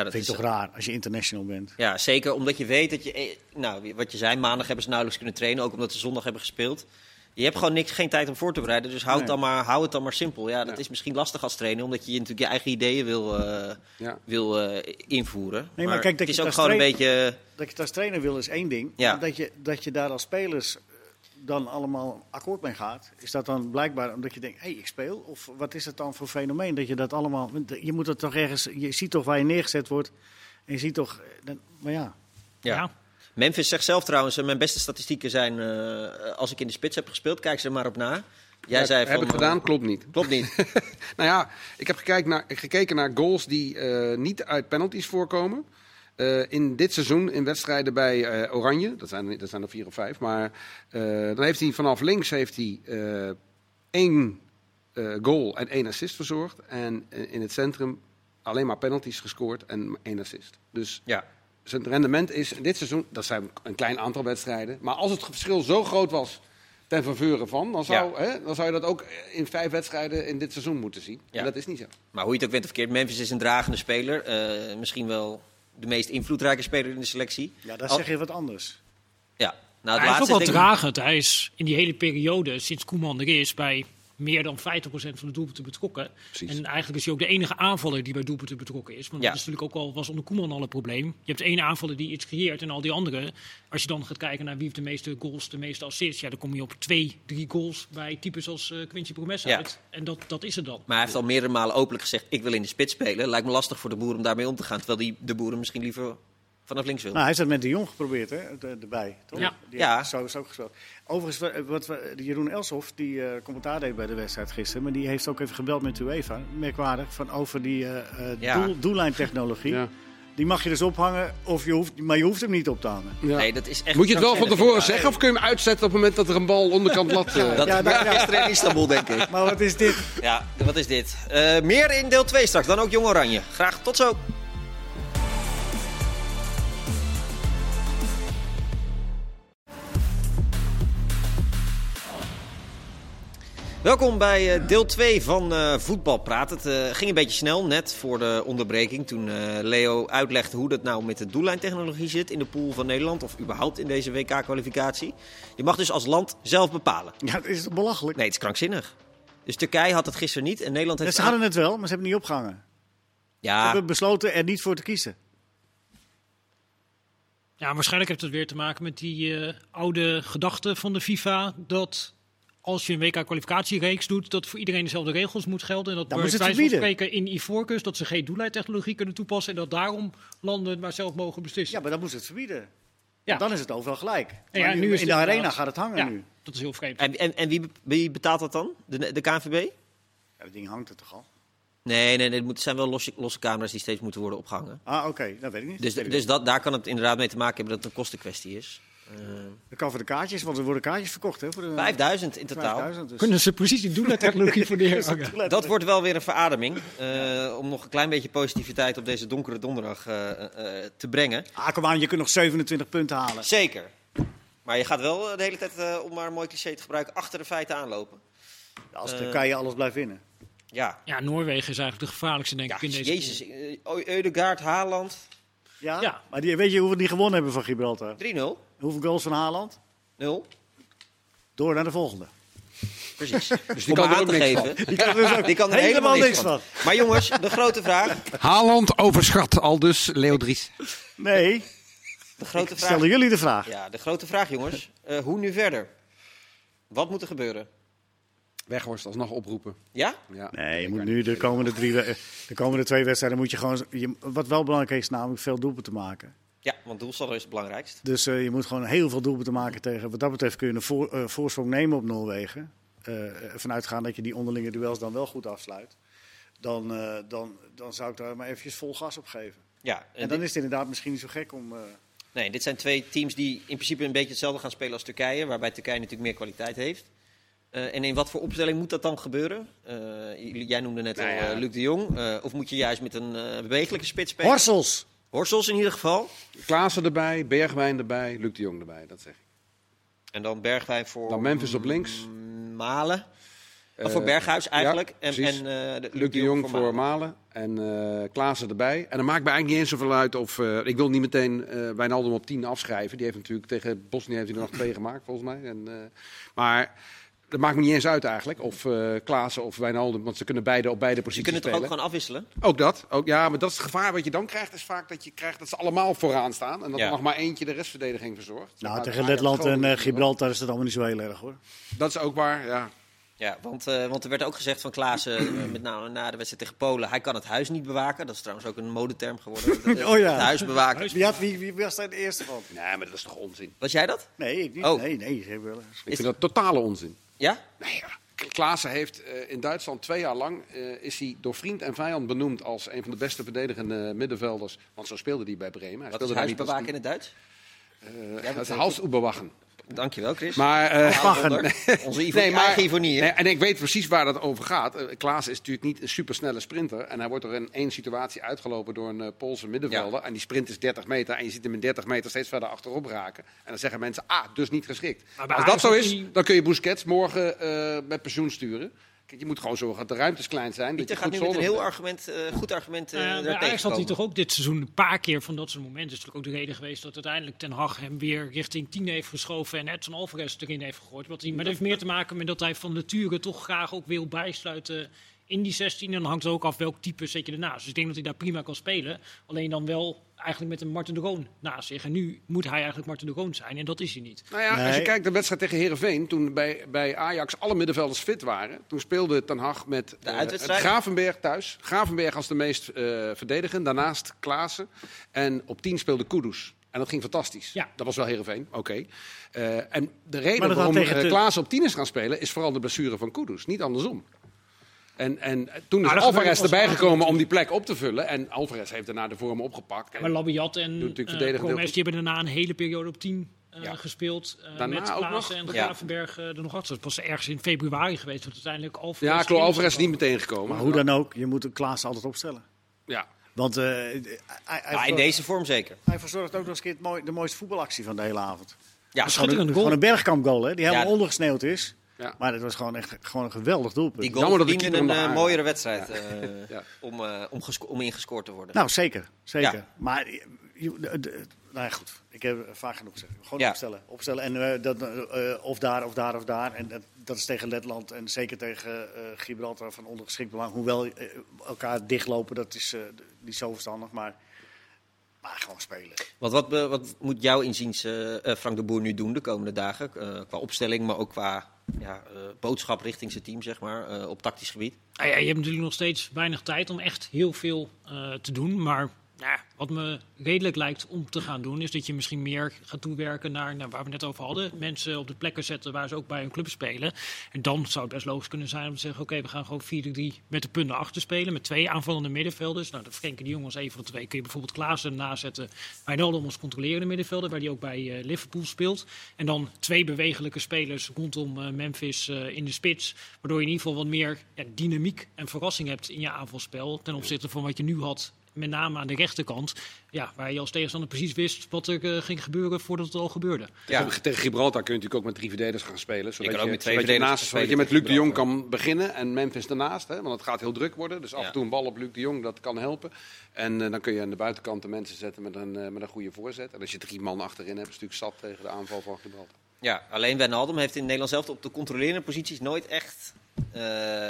dat Dat vind is, ik toch raar als je international bent. Ja, zeker omdat je weet dat je, eh, nou, wat je zei, maandag hebben ze nauwelijks kunnen trainen, ook omdat ze zondag hebben gespeeld. Je hebt gewoon niks, geen tijd om voor te bereiden, dus hou, het, dan maar, hou het dan maar simpel. Ja, dat Ja. is misschien lastig als trainer, omdat je natuurlijk je eigen ideeën wil, eh, Ja. wil eh, invoeren. Nee, maar kijk, dat het is je ook gewoon een beetje... Dat je het als trainer wil is één ding. Ja. Dat, je, dat je daar als spelers eh, dan allemaal akkoord mee gaat, is dat dan blijkbaar omdat je denkt, hé, hey, ik speel? Of wat is het dan voor fenomeen dat je dat allemaal... Je moet het toch ergens... Je ziet toch waar je neergezet wordt. En je ziet toch... dan- maar ja, Ja. Memphis zegt zelf trouwens, eh, mijn beste statistieken zijn eh, als ik in de spits heb gespeeld. Kijk ze er maar op na. Jij Ja, zei heb van, ik eh, gedaan, klopt niet. Klopt niet. [LAUGHS] Nou ja, ik heb gekeken naar, gekeken naar goals die eh, niet uit penalties voorkomen. Eh, in dit seizoen in wedstrijden bij eh, Oranje, dat zijn, dat zijn er vier of vijf, maar eh, dan heeft hij vanaf links heeft hij, eh, één eh, goal en één assist verzorgd. En eh, in het centrum alleen maar penalties gescoord en één assist. Dus ja. Zijn rendement is in dit seizoen, dat zijn een klein aantal wedstrijden. Maar als het verschil zo groot was ten faveur van, dan zou, hè, dan zou je dat ook in vijf wedstrijden in dit seizoen moeten zien. Ja. En dat is niet zo. Maar hoe je het ook went of verkeerd, Memphis is een dragende speler. Eh, misschien wel de meest invloedrijke speler in de selectie. ja dan Al- zeg je wat anders. Ja. Nou, het hij is ook laatste wel dragend. Hij is in die hele periode, sinds Koeman er is, bij meer dan 50% van de doelpunten betrokken. Precies. En eigenlijk is hij ook de enige aanvaller die bij doelpunten betrokken is. Want Ja. dat is natuurlijk ook al, was onder Koeman al een probleem. Je hebt één aanvaller die iets creëert en al die anderen. Als je dan gaat kijken naar wie heeft de meeste goals, de meeste assists. Ja, dan kom je op twee, drie goals bij types als eh Quincy Promes Ja. uit. En dat, dat is het dan. Maar hij heeft al meerdere malen openlijk gezegd, ik wil in de spits spelen. Lijkt me lastig voor de boeren om daarmee om te gaan. Terwijl die, de boeren misschien liever vanaf links wil. Nou, hij heeft dat met de Jong geprobeerd, hè, er- erbij. Toch? Ja. Die Ja. zo is ook gespeeld. Overigens, wa- wat, we- Jeroen Elshoff, die eh, commentaar deed bij de wedstrijd gisteren, maar die heeft ook even gebeld met UEFA, merkwaardig, van over die eh, eh, Ja. doel, doellijntechnologie. [LAUGHS] Ja. Die mag je dus ophangen, of je hoeft, maar je hoeft hem niet op te hangen. Ja. Nee, dat is echt Moet je het wel van tevoren zeggen of kun je hem uitzetten op het moment dat er een bal onderkant lat... [LAUGHS] eh, Dat Ja, gisteren in Istanbul, denk ik. Maar wat is dit? Ja, wat is dit? Eh, meer in deel 2 straks, dan ook Jong Oranje. Graag tot zo. Welkom bij eh, deel 2 van eh Voetbal Praat. Het eh, ging een beetje snel net voor de onderbreking. Toen eh, Leo uitlegde hoe dat nou met de doellijntechnologie zit in de pool van Nederland. Of überhaupt in deze WK-kwalificatie. Je mag dus als land zelf bepalen. Ja, het is belachelijk. Nee, het is krankzinnig. Dus Turkije had het gisteren niet en Nederland Ja, heeft... ze hadden het wel, maar ze hebben het niet opgehangen. Ze Ja, hebben besloten er niet voor te kiezen. Ja, waarschijnlijk heeft het weer te maken met die eh, oude gedachte van de FIFA. Dat als je een WK-kwalificatiereeks doet, dat voor iedereen dezelfde regels moet gelden. En dat Dan bij moet wijze van verbieden. spreken in Ivoorkust dat ze geen doellijntechnologie kunnen toepassen. En dat daarom landen maar zelf mogen beslissen. Ja, maar dan moeten ze het verbieden. Ja. Dan is het overal gelijk. Maar ja, nu, nu is in de arena inderdaad- gaat het hangen Ja, nu. dat is heel vreemd. en, en, en wie, wie betaalt dat dan? De, de KNVB? Ja, dat ding hangt er toch al? Nee, nee, nee het moet- zijn wel losse, losse camera's die steeds moeten worden opgehangen. Ah, oké. Dat weet ik niet. Dus, dus dat, daar kan het inderdaad mee te maken hebben dat het een kostenkwestie is. Eh, Dat kan voor de kaartjes, want er worden kaartjes verkocht. Hè, voor de, 5000 in totaal. 5000, dus. Kunnen ze precies die doellijntechnologie [LAUGHS] voor neerhangen? Dat wordt wel weer een verademing. eh, om nog een klein beetje positiviteit op deze donkere donderdag eh, eh, te brengen. Ah, kom aan, je kunt nog 27 punten halen. Zeker. Maar je gaat wel de hele tijd, eh, om maar een mooi cliché te gebruiken, achter de feiten aanlopen. Als Eh, Turkije alles blijft winnen. Ja. Ja, Noorwegen is eigenlijk de gevaarlijkste, denk Ja, ik, in deze jezus. Eudegaard, Haaland, Ja? Ja. Maar die, weet je hoeveel die gewonnen hebben van Gibraltar? 3-0. Hoeveel goals van Haaland? 0. Door naar de volgende. Precies. [LAUGHS] Dus die Om kan er aan ook te niks geven. Die kan, dus ook Die kan er helemaal, helemaal niks van. Maar jongens, de grote vraag. [LAUGHS] Haaland overschat, al dus Leo Dries. Nee, De grote ik vraag. stelde jullie de vraag. Ja, de grote vraag, jongens. Eh, hoe nu verder? Wat moet er gebeuren? Weghorst alsnog oproepen. Ja? Ja. Nee, je moet nu de komende, drie, de komende twee wedstrijden moet je gewoon... Je, wat wel belangrijk is, namelijk veel doelpunten maken. Ja, want doelsaldo is het belangrijkst. Dus eh, je moet gewoon heel veel doelpunten maken tegen... Wat dat betreft kun je een voor, eh, voorsprong nemen op Noorwegen. Eh vanuitgaan dat je die onderlinge duels dan wel goed afsluit. Dan, eh, dan, dan zou ik daar maar eventjes vol gas op geven. Ja, en En dan is het inderdaad misschien niet zo gek om... eh, Nee, dit zijn twee teams die in principe een beetje hetzelfde gaan spelen als Turkije, waarbij Turkije natuurlijk meer kwaliteit heeft. Eh, en in wat voor opstelling moet dat dan gebeuren? Eh, jij noemde net Nou al Luc de Jong. Eh, of moet je juist met een eh, bewegelijke spits spelen? Horsels! Horsels in ieder geval. Klaassen erbij, Bergwijn erbij, Luc de Jong erbij, dat zeg ik. En dan Bergwijn voor Dan Memphis op links. Malen. Eh, voor Berghuis eigenlijk. ja, en en eh, de- Luc de Jong voor Malen en eh Klaassen erbij. En dan maakt me eigenlijk niet eens zoveel uit of... eh, ik wil niet meteen eh Wijnaldum op 10 afschrijven. Die heeft natuurlijk tegen Bosnië heeft hij er nog twee gemaakt, volgens mij. En, eh, maar dat maakt me niet eens uit eigenlijk. Of eh Klaassen of Wijnaldum. Want ze kunnen beide op beide Ze posities kunnen toch ook spelen. gewoon afwisselen? Ook dat. Ook, ja, maar dat is het gevaar wat je dan krijgt. Is vaak dat je krijgt dat ze allemaal vooraan staan. En dat Ja. er nog maar eentje de restverdediging verzorgt. Nou, tegen Letland en eh, Gibraltar is dat allemaal niet zo heel erg hoor. Dat is ook waar, ja. Ja, want, eh, want er werd ook gezegd van Klaassen, met name na de wedstrijd tegen Polen, hij kan het huis niet bewaken. Dat is trouwens ook een modeterm geworden. Het, [LAUGHS] Oh ja. Het huis bewaken. Wie, had, wie, wie was daar de eerste van? Nee, maar dat is toch onzin? Was jij dat? Nee, ik niet. Oh. Nee, nee. ze hebben wel eens- Ik vind dat totale onzin. Ja? Ja. Klaassen heeft eh, in Duitsland twee jaar lang eh, is hij door vriend en vijand benoemd als een van de beste verdedigende middenvelders. Want zo speelde hij bij Bremen. Hij Wat is speelde daar huis niet als- bewaken in het Duits? Halsoeberwachen. Dankjewel, Chris. Maar, eh. Onze Ivo, Nee, maar- Ivonie? Nee, en ik weet precies waar dat over gaat. Uh, Klaas is natuurlijk niet een supersnelle sprinter. En hij wordt er in één situatie uitgelopen door een eh, Poolse middenvelder. En die sprint is 30 meter. En je ziet hem in 30 meter steeds verder achterop raken. En dan zeggen mensen, ah, dus niet geschikt. Maar Als dat zo is, dan kun je Busquets morgen eh, met pensioen sturen. Kijk, je moet gewoon zorgen dat de ruimtes klein zijn. dat Pieter je gaat nu met een heel argument, eh, goed argument eh Nou ja, daar Ajax had hij toch ook dit seizoen een paar keer van dat soort momenten. Het is natuurlijk ook de reden geweest dat uiteindelijk Ten Hag hem weer richting 10 heeft geschoven en Edson Alvarez erin heeft gegooid. Wat hij, maar dat heeft meer te maken met dat hij van nature toch graag ook wil bijsluiten in die 16. En dan hangt het ook af welk type zet je ernaast. Dus ik denk dat hij daar prima kan spelen. Alleen dan wel eigenlijk met een Martin de Roon naast zich. En nu moet hij eigenlijk Martin de Roon zijn en dat is hij niet. Nou ja, als je kijkt naar de wedstrijd tegen Herenveen, toen bij, bij Ajax alle middenvelders fit waren, toen speelde Ten Hag met uitwedstrijd? Gravenberg thuis. Gravenberg als de meest eh verdedigen, daarnaast Klaassen. En op 10 speelde Kudus. En dat ging fantastisch. Ja. Dat was wel Herenveen, oké. Eh, en de reden waarom Klaassen op 10 is gaan spelen, is vooral de blessure van Kudus, niet andersom. En, en toen is dat Alvarez erbij gekomen om die plek op te vullen. En Alvarez heeft daarna de vorm opgepakt. En- Maar Labiat en uh, die hebben daarna een hele periode op 10 uh, Ja. gespeeld. Uh, Daarna met ook Klaassen nog? en Ja. Gravenberg uh, er nog achter. Het was ergens in februari geweest dat uiteindelijk Alvarez... ja, klopt. erin Alvarez is niet meteen gekomen. Maar hoe dan ook, je moet een Klaas altijd opstellen. Ja. Want eh, hij, hij, Ja, in deze vorm zeker. hij verzorgt ook nog eens keer mooi- de mooiste voetbalactie van de hele avond. Ja, Gewoon een, schitterende goal. gewoon een bergkamp goal, hè, die helemaal Ja. ondergesneeuwd is. Ja. Maar het was gewoon echt gewoon een geweldig doelpunt. Die goal Jammer dat de verdiende een eh, mooiere wedstrijd eh, [LAUGHS] Ja. om, eh, om, gesco- om ingescoord te worden. Nou, zeker. zeker. Ja. Maar, nou ja, goed. Ik heb vaak genoeg gezegd. Gewoon Ja. opstellen. opstellen. En eh, dat, eh, of daar, of daar, of daar. En dat, dat is tegen Letland en zeker tegen eh, Gibraltar van ondergeschikt belang. Hoewel elkaar dichtlopen, dat is eh, niet zo verstandig. Maar, maar gewoon spelen. Want wat, be- wat moet jouw inziens Frank de Boer nu doen de komende dagen? Eh, qua opstelling, maar ook qua ja, eh, boodschap richting zijn team, zeg maar, eh, op tactisch gebied. Nou ja, je hebt natuurlijk nog steeds weinig tijd om echt heel veel eh, te doen. Maar ja, wat me redelijk lijkt om te gaan doen, is dat je misschien meer gaat toewerken naar, naar waar we net over hadden. Mensen op de plekken zetten waar ze ook bij een club spelen. En dan zou het best logisch kunnen zijn om te zeggen: oké, we gaan gewoon 4-3 met de punten achter spelen. Met twee aanvallende middenvelders. Nou, de Frenkie de Jong als een van de twee. Kun je bijvoorbeeld Klaassen nazetten. Wijnaldum als controlerende middenvelder, waar die ook bij eh, Liverpool speelt. En dan twee bewegelijke spelers rondom eh, Memphis eh, in de spits. Waardoor je in ieder geval wat meer dynamiek en verrassing hebt in je aanvalspel. Ten opzichte van wat je nu had, met name aan de rechterkant. Ja, waar je als tegenstander precies wist wat er eh, ging gebeuren voordat het al gebeurde. Ja. Tegen- Tegen Gibraltar kun je natuurlijk ook met drie verdedigers gaan spelen. Zodat kan ook je, met twee je, verdedigers naast, zodat je met Luc de Jong kan beginnen en Memphis daarnaast. Hè, want het gaat heel druk worden. Dus af en toe een bal op Luc de Jong, dat kan helpen. En eh, dan kun je aan de buitenkant de mensen zetten met een, eh, met een goede voorzet. En als je drie man achterin hebt, is het natuurlijk zat tegen de aanval van Gibraltar. Ja, alleen Wijnaldum heeft in Nederland zelf op de controlerende posities nooit echt eh,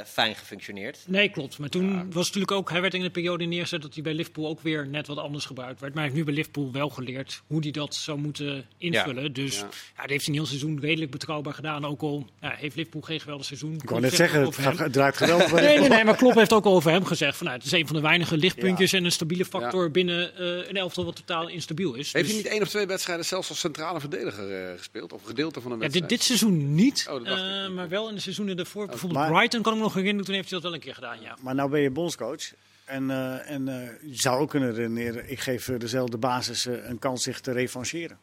fijn gefunctioneerd. Nee, klopt. Maar toen was het natuurlijk ook, hij werd in een periode neergezet dat hij bij Liverpool ook weer net wat anders gebruikt werd. Maar hij heeft nu bij Liverpool wel geleerd hoe hij dat zou moeten invullen. Dus Ja. ja. dat heeft hij een heel seizoen redelijk betrouwbaar gedaan. Ook al ja, heeft Liverpool geen geweldig seizoen. Ik wou net zeggen, het, gaat- het draait geweldig. [LAUGHS] Nee, nee, nee, maar Klopp heeft ook al over hem gezegd. Van, nou, het is een van de weinige lichtpuntjes en een stabiele factor binnen eh, een elftal wat totaal instabiel is. Heeft Dus- hij niet één of twee wedstrijden zelfs als centrale verdediger eh, gespeeld? Of een gedeelte van een Ja, wedstrijd? dit, dit seizoen niet, Oh, eh, maar wel in de seizoenen ervoor. Bijvoorbeeld Maar- Brighton kan ik me nog herinneren, toen heeft hij dat wel een keer gedaan, ja. Maar nou ben je bondscoach. En, eh, en eh, je zou ook kunnen redeneren, ik geef eh, dezelfde basis eh, een kans zich te revancheren.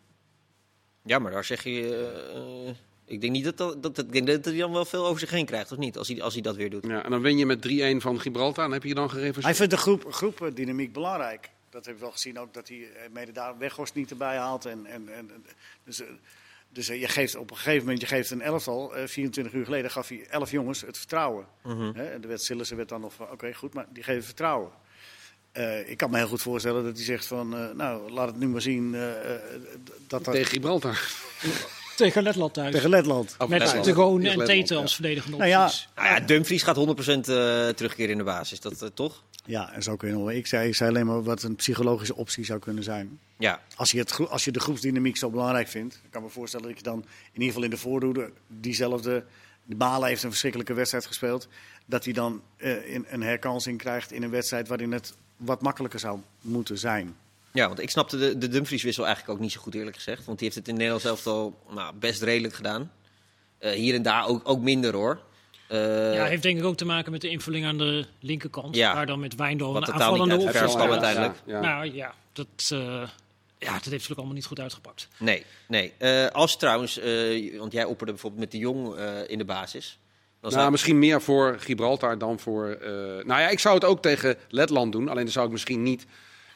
Ja, maar daar zeg je... ik denk niet dat, dat, dat, ik denk dat hij dan wel veel over zich heen krijgt, of niet? Als hij, als hij dat weer doet. Ja, en dan win je met 3-1 van Gibraltar. En heb je je dan Hij gerevancheerd? vindt de groep, groepdynamiek belangrijk. Dat heb ik wel gezien ook, dat hij mede daar Weghorst niet erbij haalt. En, en, en, dus dus eh, je geeft op een gegeven moment, je geeft een elftal, eh, 24 uur geleden gaf hij 11 jongens het vertrouwen. Hè, en de wet Sillissen werd dan nog van, oké goed, maar die geven vertrouwen. Eh, ik kan me heel goed voorstellen dat hij zegt van, eh, nou laat het nu maar zien eh, eh, dat dat Tegen Gibraltar. [LAUGHS] Tegen Letland thuis. tegen Letland. Met Letland. de Tegen en Tete als verdedigende Nou ja, opties. Nou ja, Dumfries gaat 100% eh terugkeren in de basis. Dat eh, toch? Ja, en zo kun je. Ik zei, ik zei alleen maar wat een psychologische optie zou kunnen zijn. Ja. Als je, het, als je de groepsdynamiek zo belangrijk vindt, dan kan ik me voorstellen dat je dan in ieder geval in de voorhoede diezelfde. De Balen heeft een verschrikkelijke wedstrijd gespeeld. Dat hij dan eh, in, een herkansing krijgt in een wedstrijd waarin het wat makkelijker zou moeten zijn. Ja, want ik snapte de, de Dumfries-wissel eigenlijk ook niet zo goed, eerlijk gezegd. Want die heeft het in Nederland zelf al nou, best redelijk gedaan. Eh, hier en daar ook, ook minder hoor. Eh, Ja, heeft denk ik ook te maken met de invulling aan de linkerkant. Ja. Waar dan met Wijndal een niet aanvallende kwam staat. uiteindelijk. Ja, ja. Nou ja, dat, eh, ja, dat heeft natuurlijk allemaal niet goed uitgepakt. Nee, nee. Eh, als trouwens, eh, want jij opperde bijvoorbeeld met de Jong eh, in de basis. Dan Nou, zou- misschien meer voor Gibraltar dan voor. eh, nou ja, ik zou het ook tegen Letland doen. Alleen dan zou ik misschien niet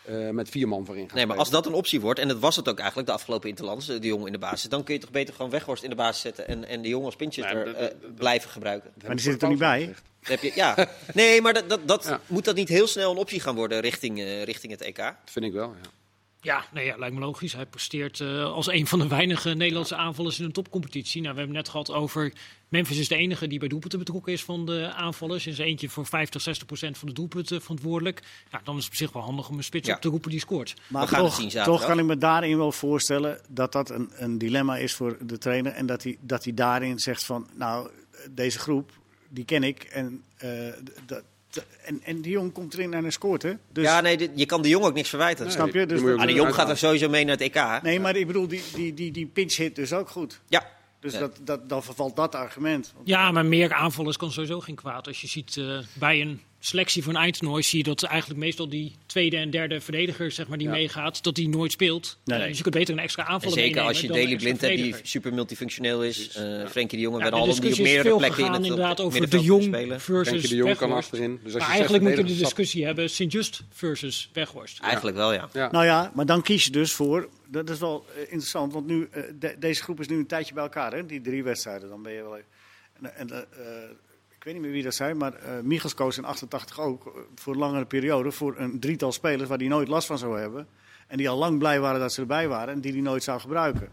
eh, met vier man voorin gaan. Nee, maar spelen. als dat een optie wordt, en dat was het ook eigenlijk de afgelopen Interlands, eh, de Jong in de basis, dan kun je toch beter gewoon Weghorst in de basis zetten en, en de Jong als Nee, maar dat- eh, blijven gebruiken. Maar die zit er voor niet bij. Heb je, ja. Nee, maar dat, dat, dat, Ja. moet dat niet heel snel een optie gaan worden richting, eh, richting het EK? Dat vind ik wel. Ja. Ja, nee, ja, lijkt me logisch. Hij presteert eh, als een van de weinige Nederlandse aanvallers in een topcompetitie. Nou, we hebben net gehad over Memphis is de enige die bij doelpunten betrokken is van de aanvallers. Is eentje voor 50, 60 procent van de doelpunten verantwoordelijk. Ja, dan is het op zich wel handig om een spits Ja. op te roepen die scoort. Maar toch, zien toch kan ik me daarin wel voorstellen dat dat een, een dilemma is voor de trainer. En dat hij, dat hij daarin zegt van, nou, deze groep, die ken ik. En, eh, dat, en, en die jong komt erin en hij scoort, hè? Dus, ja, nee, dit- je kan de Jong ook niks verwijten. Snap je? die Dus je ook Ah, de Jong gaat er sowieso mee naar het EK. Nee, maar ik bedoel, die, die, die, die pinch hit dus ook goed. Ja. Dus Ja. dat, dat, dan vervalt dat argument. Ja, maar meer aanvallers kan sowieso geen kwaad. Als je ziet eh, bij een selectie van eindtoernooi zie je dat eigenlijk meestal die tweede en derde verdediger zeg maar, die Ja. meegaat, dat die nooit speelt. Nee, nee. dus je kunt beter een extra En aanvaller zeker als je een Daley Blind hebt die super multifunctioneel is. Eh ja. Frenkie de Jong en Ja, Van de Halen die op discussie is meerdere veel plekken in het inderdaad over de Jong spelen. versus Frenkie de Jong kan achterin. Dus als je Maar zes eigenlijk moeten we de discussie hebben Sint-Just versus Weghorst. Eigenlijk wel, ja. Ja. Nou ja, maar dan kies je dus voor. Dat is wel eh, interessant, want nu, eh, de- deze groep is nu een tijdje bij elkaar, hè? die drie wedstrijden. Dan ben je wel even. En, weet niet meer wie dat zei, maar eh Michels koos in 88 ook eh, voor een langere periode voor een drietal spelers waar hij nooit last van zou hebben. En die al lang blij waren dat ze erbij waren en die hij nooit zou gebruiken.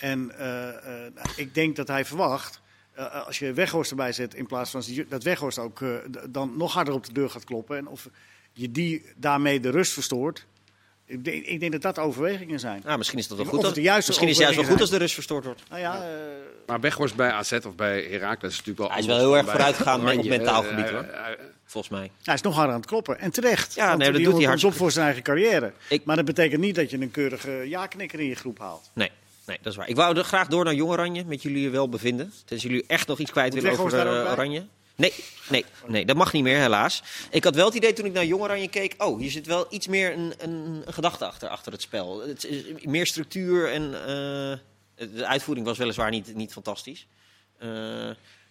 En eh, ik denk dat hij verwacht. als je Weghorst erbij zet in plaats van dat Weghorst ook dan nog harder op de deur gaat kloppen. En of je die daarmee de rust verstoort. Ik denk, ik denk dat dat overwegingen zijn. Nou, misschien is dat wel Of goed. als- misschien is het juist wel goed als de rust verstoord wordt. Nou ja, eh, Maar Weghorst bij AZ of bij Heracles is natuurlijk wel Hij is wel heel erg bij vooruitgegaan met- op mentaal gebied, eh, hoor. eh, Volgens mij. hij is nog harder aan het kloppen. En terecht. Ja, want nee, dat doet hij hartstikke op voor zijn eigen carrière. Ik- Maar dat betekent niet dat je een keurige ja-knikker in je groep haalt. Nee, nee, dat is waar. Ik wou er graag door naar Jong Oranje, met jullie wel bevinden. Tenzij jullie echt nog iets kwijt Moet willen over? Oranje. Nee, nee, nee, dat mag niet meer, helaas. Ik had wel het idee toen ik naar Jong Oranje keek... oh, hier zit wel iets meer een, een, een gedachte achter, achter het spel. Het is meer structuur en... eh, de uitvoering was weliswaar niet, niet fantastisch. Eh,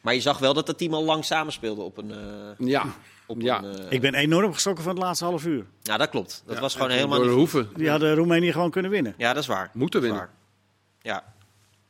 maar je zag wel dat het team al lang samenspeelde op een... eh, Ja, op Ja. een eh, Ik ben enorm geschrokken van het laatste half uur. ja, dat klopt. Dat Ja, was gewoon helemaal door de niet... hoeven. Die hadden Roemenië gewoon kunnen winnen. Ja, dat is waar. Moeten Dat winnen. waar. Ja,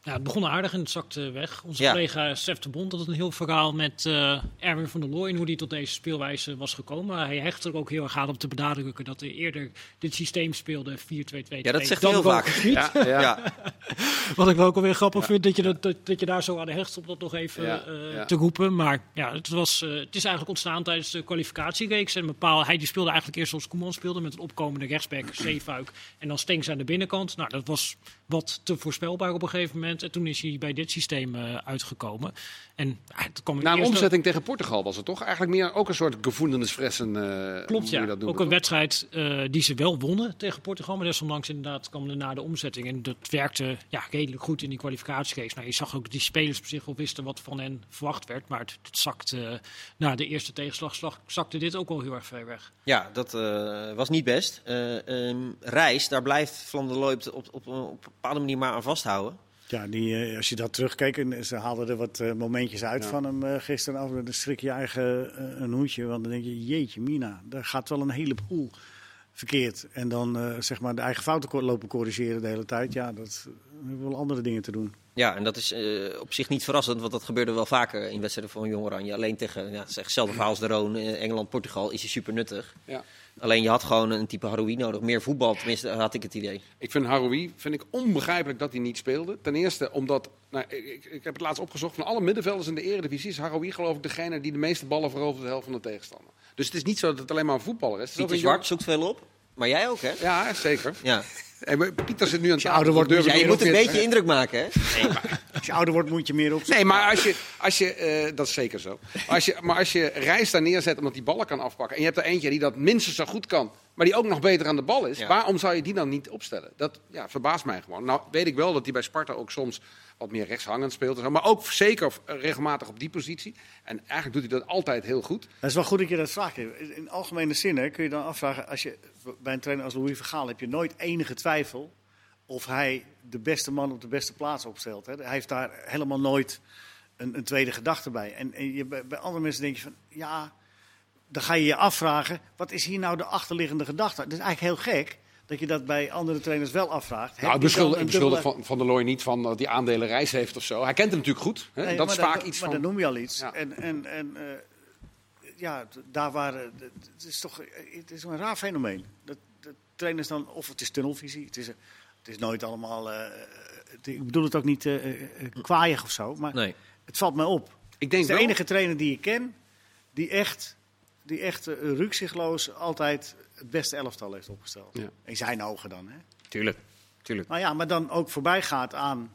Ja, het begon aardig en het zakte weg. Onze Ja. collega Stef de Bond had een heel verhaal met eh, Erwin van der Looy... en hoe hij tot deze speelwijze was gekomen. Hij hecht er ook heel erg aan om te benadrukken... dat hij eerder dit systeem speelde, 4-2-2. Ja, dat zegt hij heel vaak. Ja, ja. ja. [LAUGHS] Wat ik wel ook alweer grappig vind, dat je, dat, dat, dat je daar zo aan de hecht op dat nog even Ja, eh, ja. te roepen. Maar ja, het, was, eh, het is eigenlijk ontstaan tijdens de kwalificatiereeks. En bepaal, hij die speelde eigenlijk eerst zoals Koeman speelde, met een opkomende rechtsback, Zeefuik. En dan Stenks aan de binnenkant. Nou, dat was wat te voorspelbaar op een gegeven moment. En toen is hij bij dit systeem eh, uitgekomen. En ja, het kwam Na een omzetting tegen Portugal was het toch? Eigenlijk meer ook een soort gevoelensfressen. eh Klopt, ja. dat ook een wedstrijd eh, die ze wel wonnen tegen Portugal. Maar desondanks inderdaad kwam er na de omzetting. En dat werkte ja, redelijk goed in die kwalificatiegeest. Nou, je zag ook dat die spelers op zich wel wisten wat van hen verwacht werd. Maar het, het zakte, na de eerste tegenslag slag- zakte dit ook wel heel erg ver weg. Ja, dat eh, was niet best. Eh ehm, Reis, daar blijft Van der Looy op, op, op, op een bepaalde manier maar aan vasthouden. Ja, die, eh, als je dat terugkeek, en ze haalden er wat eh, momentjes uit Ja. van hem eh, gisteren af. Dan schrik je eigen eh, een hoedje. Want dan denk je, jeetje mina, daar gaat wel een heleboel verkeerd. En dan eh, zeg maar de eigen fouten lopen corrigeren de hele tijd. Ja, dat hebben wel andere dingen te doen. Ja, en dat is eh, op zich niet verrassend, want dat gebeurde wel vaker in wedstrijden van Jong Oranje. Alleen tegen, ja, zeg, hetzelfde verhaal als de Roon, Engeland, Portugal, is hij super nuttig. Ja. Alleen je had gewoon een type Haroui nodig. Meer voetbal, tenminste had ik het idee. Ik vind Haroui vind ik onbegrijpelijk dat hij niet speelde. Ten eerste omdat, nou, ik, ik, heb het laatst opgezocht, van alle middenvelders in de eredivisie is Haroui geloof ik degene die de meeste ballen verovert de helft van de tegenstander. Dus het is niet zo dat het alleen maar een voetballer is. Pieter Zwart zoekt veel op, maar jij ook hè? Ja, zeker. Ja, Hey, maar Pieter zit nu aan je tafel. ouder wordt, moet je niet moet een beetje indruk maken hè? Als je ouder wordt, moet je meer op. Nee, maar als je, als je eh, dat is zeker zo. Maar als je, maar als je Reis daar neerzet omdat die ballen kan afpakken. en je hebt er eentje die dat minstens zo goed kan. maar die ook nog beter aan de bal is. Ja. waarom zou je die dan niet opstellen? Dat ja, verbaast mij gewoon. Nou, weet ik wel dat hij bij Sparta ook soms wat meer rechtshangend speelt. Maar ook zeker regelmatig op die positie. En eigenlijk doet hij dat altijd heel goed. Dat is wel goed dat je dat vraagt. In algemene zin hè, kun je dan afvragen, als je, bij een trainer als Louis Vergaal heb je nooit enige twijfel of hij de beste man op de beste plaats opstelt. Hè. Hij heeft daar helemaal nooit een, een tweede gedachte bij. En, en je, bij, bij andere mensen denk je van, ja, dan ga je je afvragen, wat is hier nou de achterliggende gedachte? Dat is eigenlijk heel gek dat je dat bij andere trainers wel afvraagt. Nou, ik beschuldig, ik een beschuldig dubbele- van, van der Looy niet van dat hij aandelen Reis heeft of zo. Hij kent hem natuurlijk goed. Hè? Nee, dat maar is vaak iets maar van... dan noem je al iets. Ja. En, en, en eh, ja, daar waren. Het is toch het is een raar fenomeen. Dat, dat trainers dan, of het is tunnelvisie. Het is, eh, het is nooit allemaal. eh, het- ik bedoel het ook niet eh eh, eh, kwaaiig of zo. Maar Nee. het valt mij op. Ik Het denk is de wel, enige trainer die ik ken die echt, die echt uh, rukzichtloos altijd het beste elftal heeft opgesteld. Ja. In zijn ogen dan. Hè? Tuurlijk, tuurlijk. Nou ja, maar dan ook voorbij gaat aan.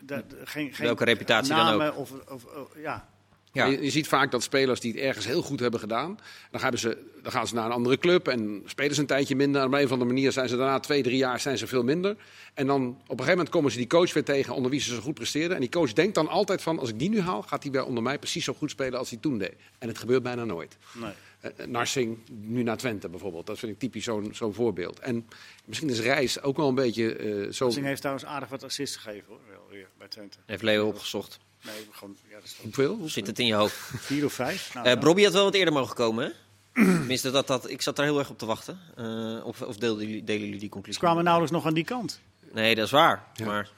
De, de- geen, geen Welke reputatie dan ook. Of, of, of- ja. Ja. Je, je ziet vaak dat spelers die het ergens heel goed hebben gedaan, dan, gaan ze, dan gaan ze naar een andere club en spelen ze een tijdje minder. En op een of andere manier zijn ze daarna twee, drie jaar zijn ze veel minder. En dan op een gegeven moment komen ze die coach weer tegen onder wie ze zo goed presteerden. En die coach denkt dan altijd van, als ik die nu haal, gaat hij weer onder mij precies zo goed spelen als hij toen deed. En het gebeurt bijna nooit. Nee. Eh, eh, Narsing, nu naar Twente bijvoorbeeld. Dat vind ik typisch zo'n zo'n voorbeeld. En misschien is Reis ook wel een beetje eh, zo... Narsing heeft trouwens aardig wat assists gegeven hoor, wel weer bij Twente. Heeft Leo opgezocht. Nee, gewoon, ja, dat is toch Hoeveel? Hoe zit het in je hoofd? vier of vijf. Nou, Eh. Brobby had wel wat eerder mogen komen, hè? [CLEARS THROAT] Tenminste, dat, dat, ik zat daar heel erg op te wachten. Eh, of of delen, jullie, delen jullie die Ze conclusie? kwamen nauwelijks nog aan die kant. Nee, dat is waar. Ja. Maar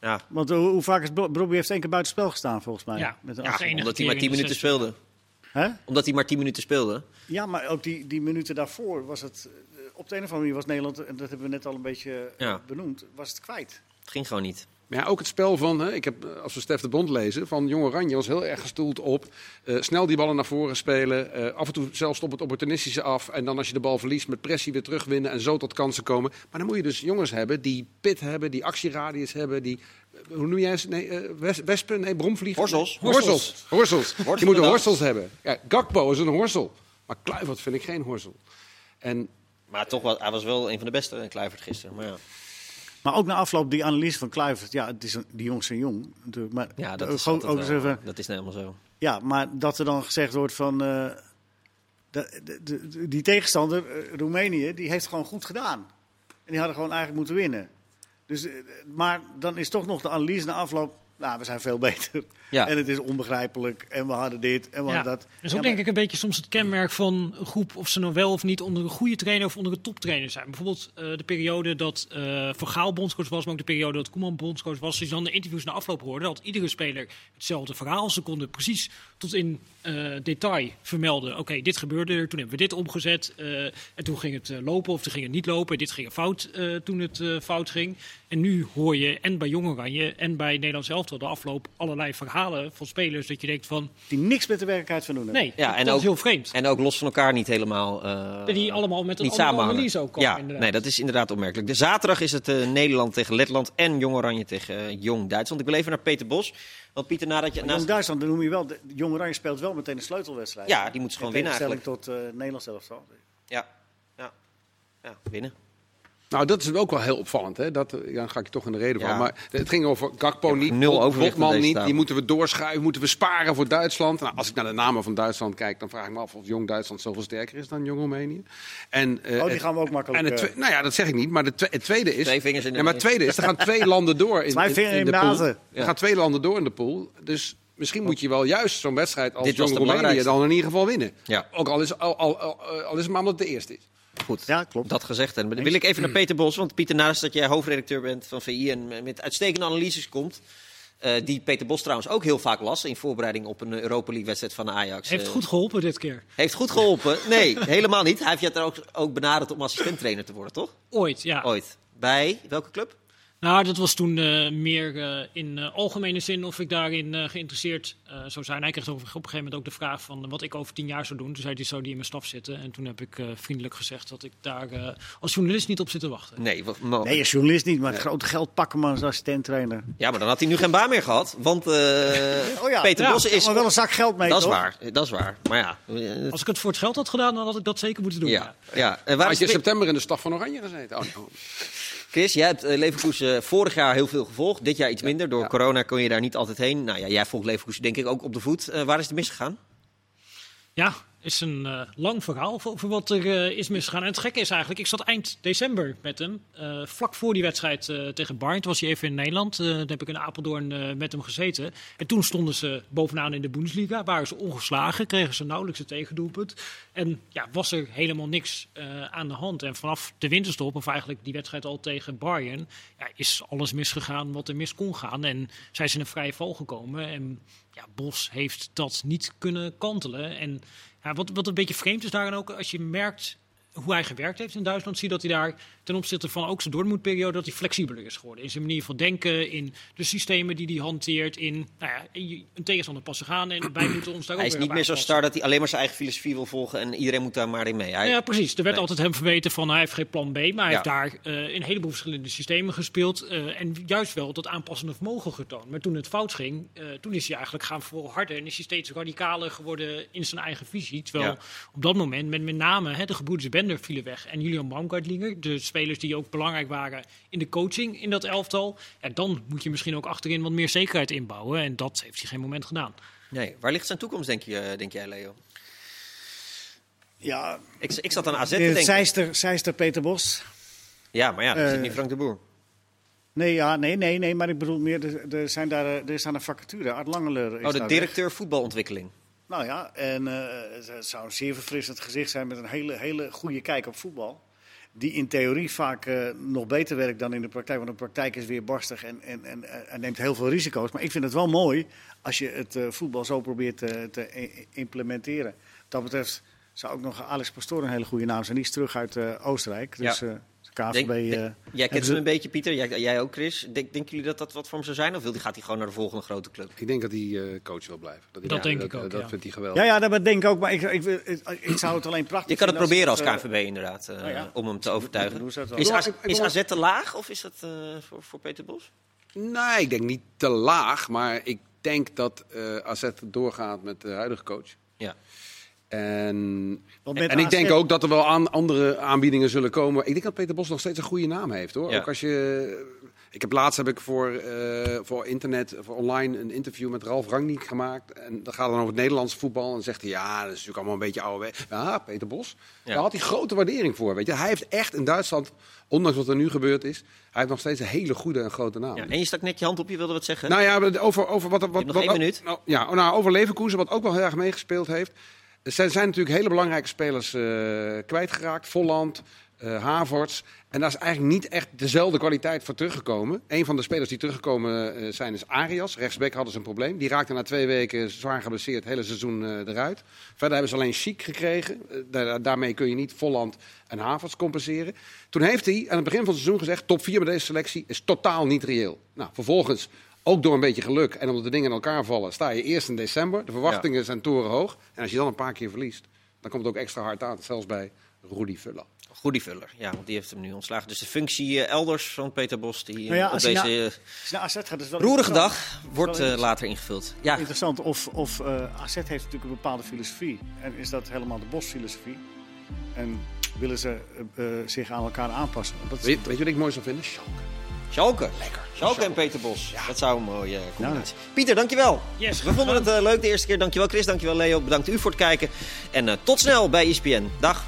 ja, Want hoe, hoe vaak is Bro- Brobby heeft één keer buitenspel gestaan volgens mij. Ja. Met een Ja, omdat hij maar keer 10 in de minuten speelde. Hè? Omdat hij maar 10 minuten speelde. Ja, maar ook die, die minuten daarvoor was het... eh, Op de een of andere manier was Nederland, en dat hebben we net al een beetje eh, Ja. benoemd, was het kwijt. Het ging gewoon niet. Maar ja, ook het spel van, hè, ik heb, eh, als we Stef de Bond lezen, van Jong Oranje was heel erg gestoeld op eh, snel die ballen naar voren spelen. eh, af en toe zelfs op het opportunistische af. En dan als je de bal verliest met pressie weer terugwinnen en zo tot kansen komen. Maar dan moet je dus jongens hebben die pit hebben, die actieradius hebben, die, hoe noem jij ze? Nee, wes- wespen? Nee, bromvliegen? Horzels. Horzels. Horzels. Je moet een horsels hebben. Ja, Gakpo is een horsel. Maar Kluivert vind ik geen horsel. En Maar toch, wel, hij was wel een van de beste, Kluivert, gisteren. Maar ja, Maar ook na afloop die analyse van Kluivert. Ja, het is een, die jongens zijn jong natuurlijk. Maar ja dat, ook, is ook, eens even, dat is nou helemaal zo. ja, maar dat er dan gezegd wordt van... eh, de, de, de- die tegenstander, eh, Roemenië, die heeft gewoon goed gedaan. En die hadden gewoon eigenlijk moeten winnen. Dus, eh, maar dan is toch nog de analyse na afloop... nou, we zijn veel [LAUGHS] beter. Ja. En het is onbegrijpelijk. En we hadden dit en we Ja, hadden dat. dat Ja, ook maar- denk ik een beetje soms het kenmerk van een groep of ze nou wel of niet onder een goede trainer of onder een toptrainer zijn. Bijvoorbeeld eh, de periode dat eh Van Gaal bondscoach was, maar ook de periode dat Koeman bondscoach was. Als je dan de interviews na afloop hoorde, had iedere speler hetzelfde verhaal. Ze konden precies tot in eh, detail vermelden. Oké, dit gebeurde er, toen hebben we dit omgezet. eh, en toen ging het lopen of toen ging het niet lopen. Dit ging fout eh, toen het eh, fout ging. En nu hoor je en bij Jong Oranje en bij Nederland zelf de afloop allerlei verhalen van spelers dat je denkt van Die niks met de werkelijkheid van doen hebben. nee, Ja, dat en is ook- heel vreemd. En ook los van elkaar niet helemaal. eh, Die allemaal met een niet andere analyse ook komen, Ja, inderdaad. nee, dat is inderdaad opmerkelijk. De zaterdag is het eh, Nederland tegen Letland en Jong Oranje tegen eh, Jong Duitsland. Ik wil even naar Peter Bos. Want Pieter, nadat je... Maar naast- Jong Duitsland, dan noem je wel. de- Jong Oranje speelt wel meteen een sleutelwedstrijd. Ja, die moeten ze gewoon In winnen tegenstelling tot uh, Nederland zelf. Ja, ja, ja, winnen. Nou, dat is ook wel heel opvallend. Hè? Dat, eh, ja, dan ga ik je toch in de reden Ja. van. Maar het ging over Gakpo niet, nul Botman niet. Die moeten we doorschuiven, moeten we sparen voor Duitsland. Nou, als ik naar de namen van Duitsland kijk, dan vraag ik me af of Jong Duitsland zoveel sterker is dan Jong Roemenië. En, eh, Oh, die gaan we ook makkelijk. en het, eh, nou ja, dat zeg ik niet. Maar de twe- het tweede is. Twee vingers in de ja, maar het tweede is, er gaan twee landen door in, [LAUGHS] Twee in, vingers in in de pool. Er gaan twee landen door in de pool. Dus misschien moet je wel juist zo'n wedstrijd als Dit Jong Roemenië dan in ieder geval winnen. Ja. Ook al is, al, al, al, al is het maar omdat het de eerste is. Goed, Ja, klopt. dat gezegd. En dan wil ik even naar Peter Bos. Want Pieter, naast dat jij hoofdredacteur bent van VI en met uitstekende analyses komt... eh, die Peter Bos trouwens ook heel vaak las in voorbereiding op een Europa League wedstrijd van Ajax. Heeft Eh, goed geholpen dit keer. heeft goed geholpen. Nee, [LAUGHS] helemaal niet. Hij heeft je er ook, ook benaderd om assistenttrainer te worden, toch? Ooit, ja. Ooit. Bij welke club? Nou, dat was toen eh, meer eh, in eh, algemene zin of ik daarin eh, geïnteresseerd eh, zou zijn. Hij kreeg op, op een gegeven moment ook de vraag van wat ik over tien jaar zou doen. Toen zei hij, zou die in mijn staf zitten? En toen heb ik eh, vriendelijk gezegd dat ik daar eh, als journalist niet op zit te wachten. Nee, wat, Nee, als journalist niet, maar het grote geld pakken man als assistent-trainer. Ja, maar dan had hij nu geen baan meer gehad. Want eh, [LAUGHS] Oh ja, Peter ja, Bos is... Maar wel een zak geld mee, dat is toch? waar, dat is waar. Maar ja, Als ik het voor het geld had gedaan, dan had ik dat zeker moeten doen. ja, ja. En waar Had je in september in de staf van Oranje gezeten? Oh, oh. Chris, jij hebt eh, Leverkusen vorig jaar heel veel gevolgd. Dit jaar iets minder. Door ja. corona kon je daar niet altijd heen. Nou ja, jij volgt Leverkusen denk ik ook op de voet. Eh, waar is het misgegaan? Ja, is een eh, lang verhaal voor wat er eh, is misgegaan. En het gekke is eigenlijk, ik zat eind december met hem. eh, vlak voor die wedstrijd tegen Bayern. Toen was hij even in Nederland. Toen heb ik in Apeldoorn met hem gezeten. En toen stonden ze bovenaan in de Bundesliga. Waren ze ongeslagen. Kregen ze nauwelijks een tegendoelpunt. En ja, was er helemaal niks aan de hand. En vanaf de winterstop, of eigenlijk die wedstrijd al tegen Bayern... Ja, is alles misgegaan wat er mis kon gaan. En zij zijn in een vrije val gekomen. En ja, Bos heeft dat niet kunnen kantelen. En ja, wat, wat een beetje vreemd is daarin ook, als je merkt hoe hij gewerkt heeft in Duitsland, zie dat hij daar ten opzichte van ook zijn Dortmund-periode, dat hij flexibeler is geworden. In zijn manier van denken, in de systemen die hij hanteert, in nou ja, een tegenstander passen gaan en wij moeten ons daar ook Hij is niet meer zo star dat hij alleen maar zijn eigen filosofie wil volgen. En iedereen moet daar maar in mee. Hij- Ja, precies. Er werd Nee. altijd hem verweten van hij heeft geen plan B, maar hij Ja. heeft daar eh, in een heleboel verschillende systemen gespeeld eh, en juist wel dat aanpassende vermogen getoond. Maar toen het fout ging, eh, toen is hij eigenlijk gaan volharden en is hij steeds radicaler geworden in zijn eigen visie. Terwijl Ja. op dat moment met met name hè, de gebroeders Bender vielen weg en Julian Baumgartlinger, de spelers die ook belangrijk waren in de coaching in dat elftal. Ja, dan moet je misschien ook achterin wat meer zekerheid inbouwen en dat heeft hij geen moment gedaan. Nee, waar ligt zijn toekomst, denk, je, denk jij, Leo? Ja, Ik, ik zat aan AZ te de denken. zijster, zijster Peter Bos. Ja, maar ja, dat Eh, zit niet Frank de Boer. Nee, ja, nee, nee, nee, maar ik bedoel meer, er, er, zijn daar, er is daar een vacature. Art Langeler is Oh, de daar directeur voetbalontwikkeling. Nou ja, en eh, het zou een zeer verfrissend gezicht zijn met een hele, hele goede kijk op voetbal. Die in theorie vaak eh, nog beter werkt dan in de praktijk. Want de praktijk is weer barstig en, en, en, en neemt heel veel risico's. Maar ik vind het wel mooi als je het eh, voetbal zo probeert te, implementeren. Wat dat betreft zou ook nog Alex Pastoor een hele goede naam zijn. Die is terug uit eh, Oostenrijk. Dus Ja. Eh KVB... Denk- eh, denk- jij hebben kent ze- hem een beetje, Pieter. Jij, jij ook, Chris. Denk, denken jullie dat dat wat voor hem zou zijn? Of wil, die- gaat hij gewoon naar de volgende grote club? Ik denk dat hij eh, coach wil blijven. hij Dat denk ik ook, Dat ja. vindt hij geweldig. Ja, ja, dat denk ik ook. Maar ik, ik, ik, ik zou het alleen prachtig Je kan het proberen als eh, KNVB inderdaad, eh, nou ja. om hem te overtuigen. dat. Is, AZ, is AZ te laag of is dat eh, voor, voor Peter Bos? Nee, ik denk niet te laag. Maar ik denk dat eh AZ doorgaat met de huidige coach. Ja. En, en ik denk ook dat er wel aan, andere aanbiedingen zullen komen. Ik denk dat Peter Bos nog steeds een goede naam heeft. hoor. Ja. Ook als je, Ik heb laatst heb ik voor, eh, voor internet, voor online, een interview met Ralf Rangnick gemaakt. En dat gaat dan over het Nederlandse voetbal. En zegt hij, ja, dat is natuurlijk allemaal een beetje oude. Ja, Peter Bos. Ja. Daar had hij grote waardering voor. Weet je. Hij heeft echt in Duitsland, ondanks wat er nu gebeurd is, hij heeft nog steeds een hele goede en grote naam. Ja, en je stak net je hand op, je wilde wat zeggen? Nou ja, over, over wat, wat, nog wat, één minuut. Nou, ja, nou, over Leverkusen, wat ook wel heel erg meegespeeld heeft. Er zijn, natuurlijk hele belangrijke spelers eh, kwijtgeraakt. Volland, eh Havertz. En daar is eigenlijk niet echt dezelfde kwaliteit voor teruggekomen. Een van de spelers die teruggekomen eh, zijn is Arias. Rechtsback hadden ze een probleem. Die raakte na twee weken zwaar geblesseerd het hele seizoen eruit. Verder hebben ze alleen Chic gekregen. Da- daarmee kun je niet Volland en Havertz compenseren. Toen heeft hij aan het begin van het seizoen gezegd... top 4 bij deze selectie is totaal niet reëel. Nou, vervolgens, ook door een beetje geluk en omdat de dingen in elkaar vallen... sta je eerst in december. De verwachtingen zijn torenhoog. En als je dan een paar keer verliest... dan komt het ook extra hard aan. Zelfs bij Rudy Vuller. Goedie Vuller, ja, want die heeft hem nu ontslagen. Dus de functie eh, elders van Peter Bos, die eh, Nou ja, op als hij deze na- eh, Als je naar AZ gaat, is wel roerige dag wordt wel eh, later ingevuld. Ja, Interessant of, of eh, AZ heeft natuurlijk een bepaalde filosofie. En is dat helemaal de Bos-filosofie? En willen ze eh, eh, zich aan elkaar aanpassen? Dat is, Weet, weet je wat ik mooi zou vinden? Schalke. Schalke. Lekker. Schalke en Peter Bos. Dat zou een mooie eh, combinatie. Pieter, dankjewel. Yes, We vonden het eh, leuk de eerste keer. Dankjewel Chris, dankjewel Leo. Bedankt u voor het kijken. En eh, tot snel bij ESPN. Dag.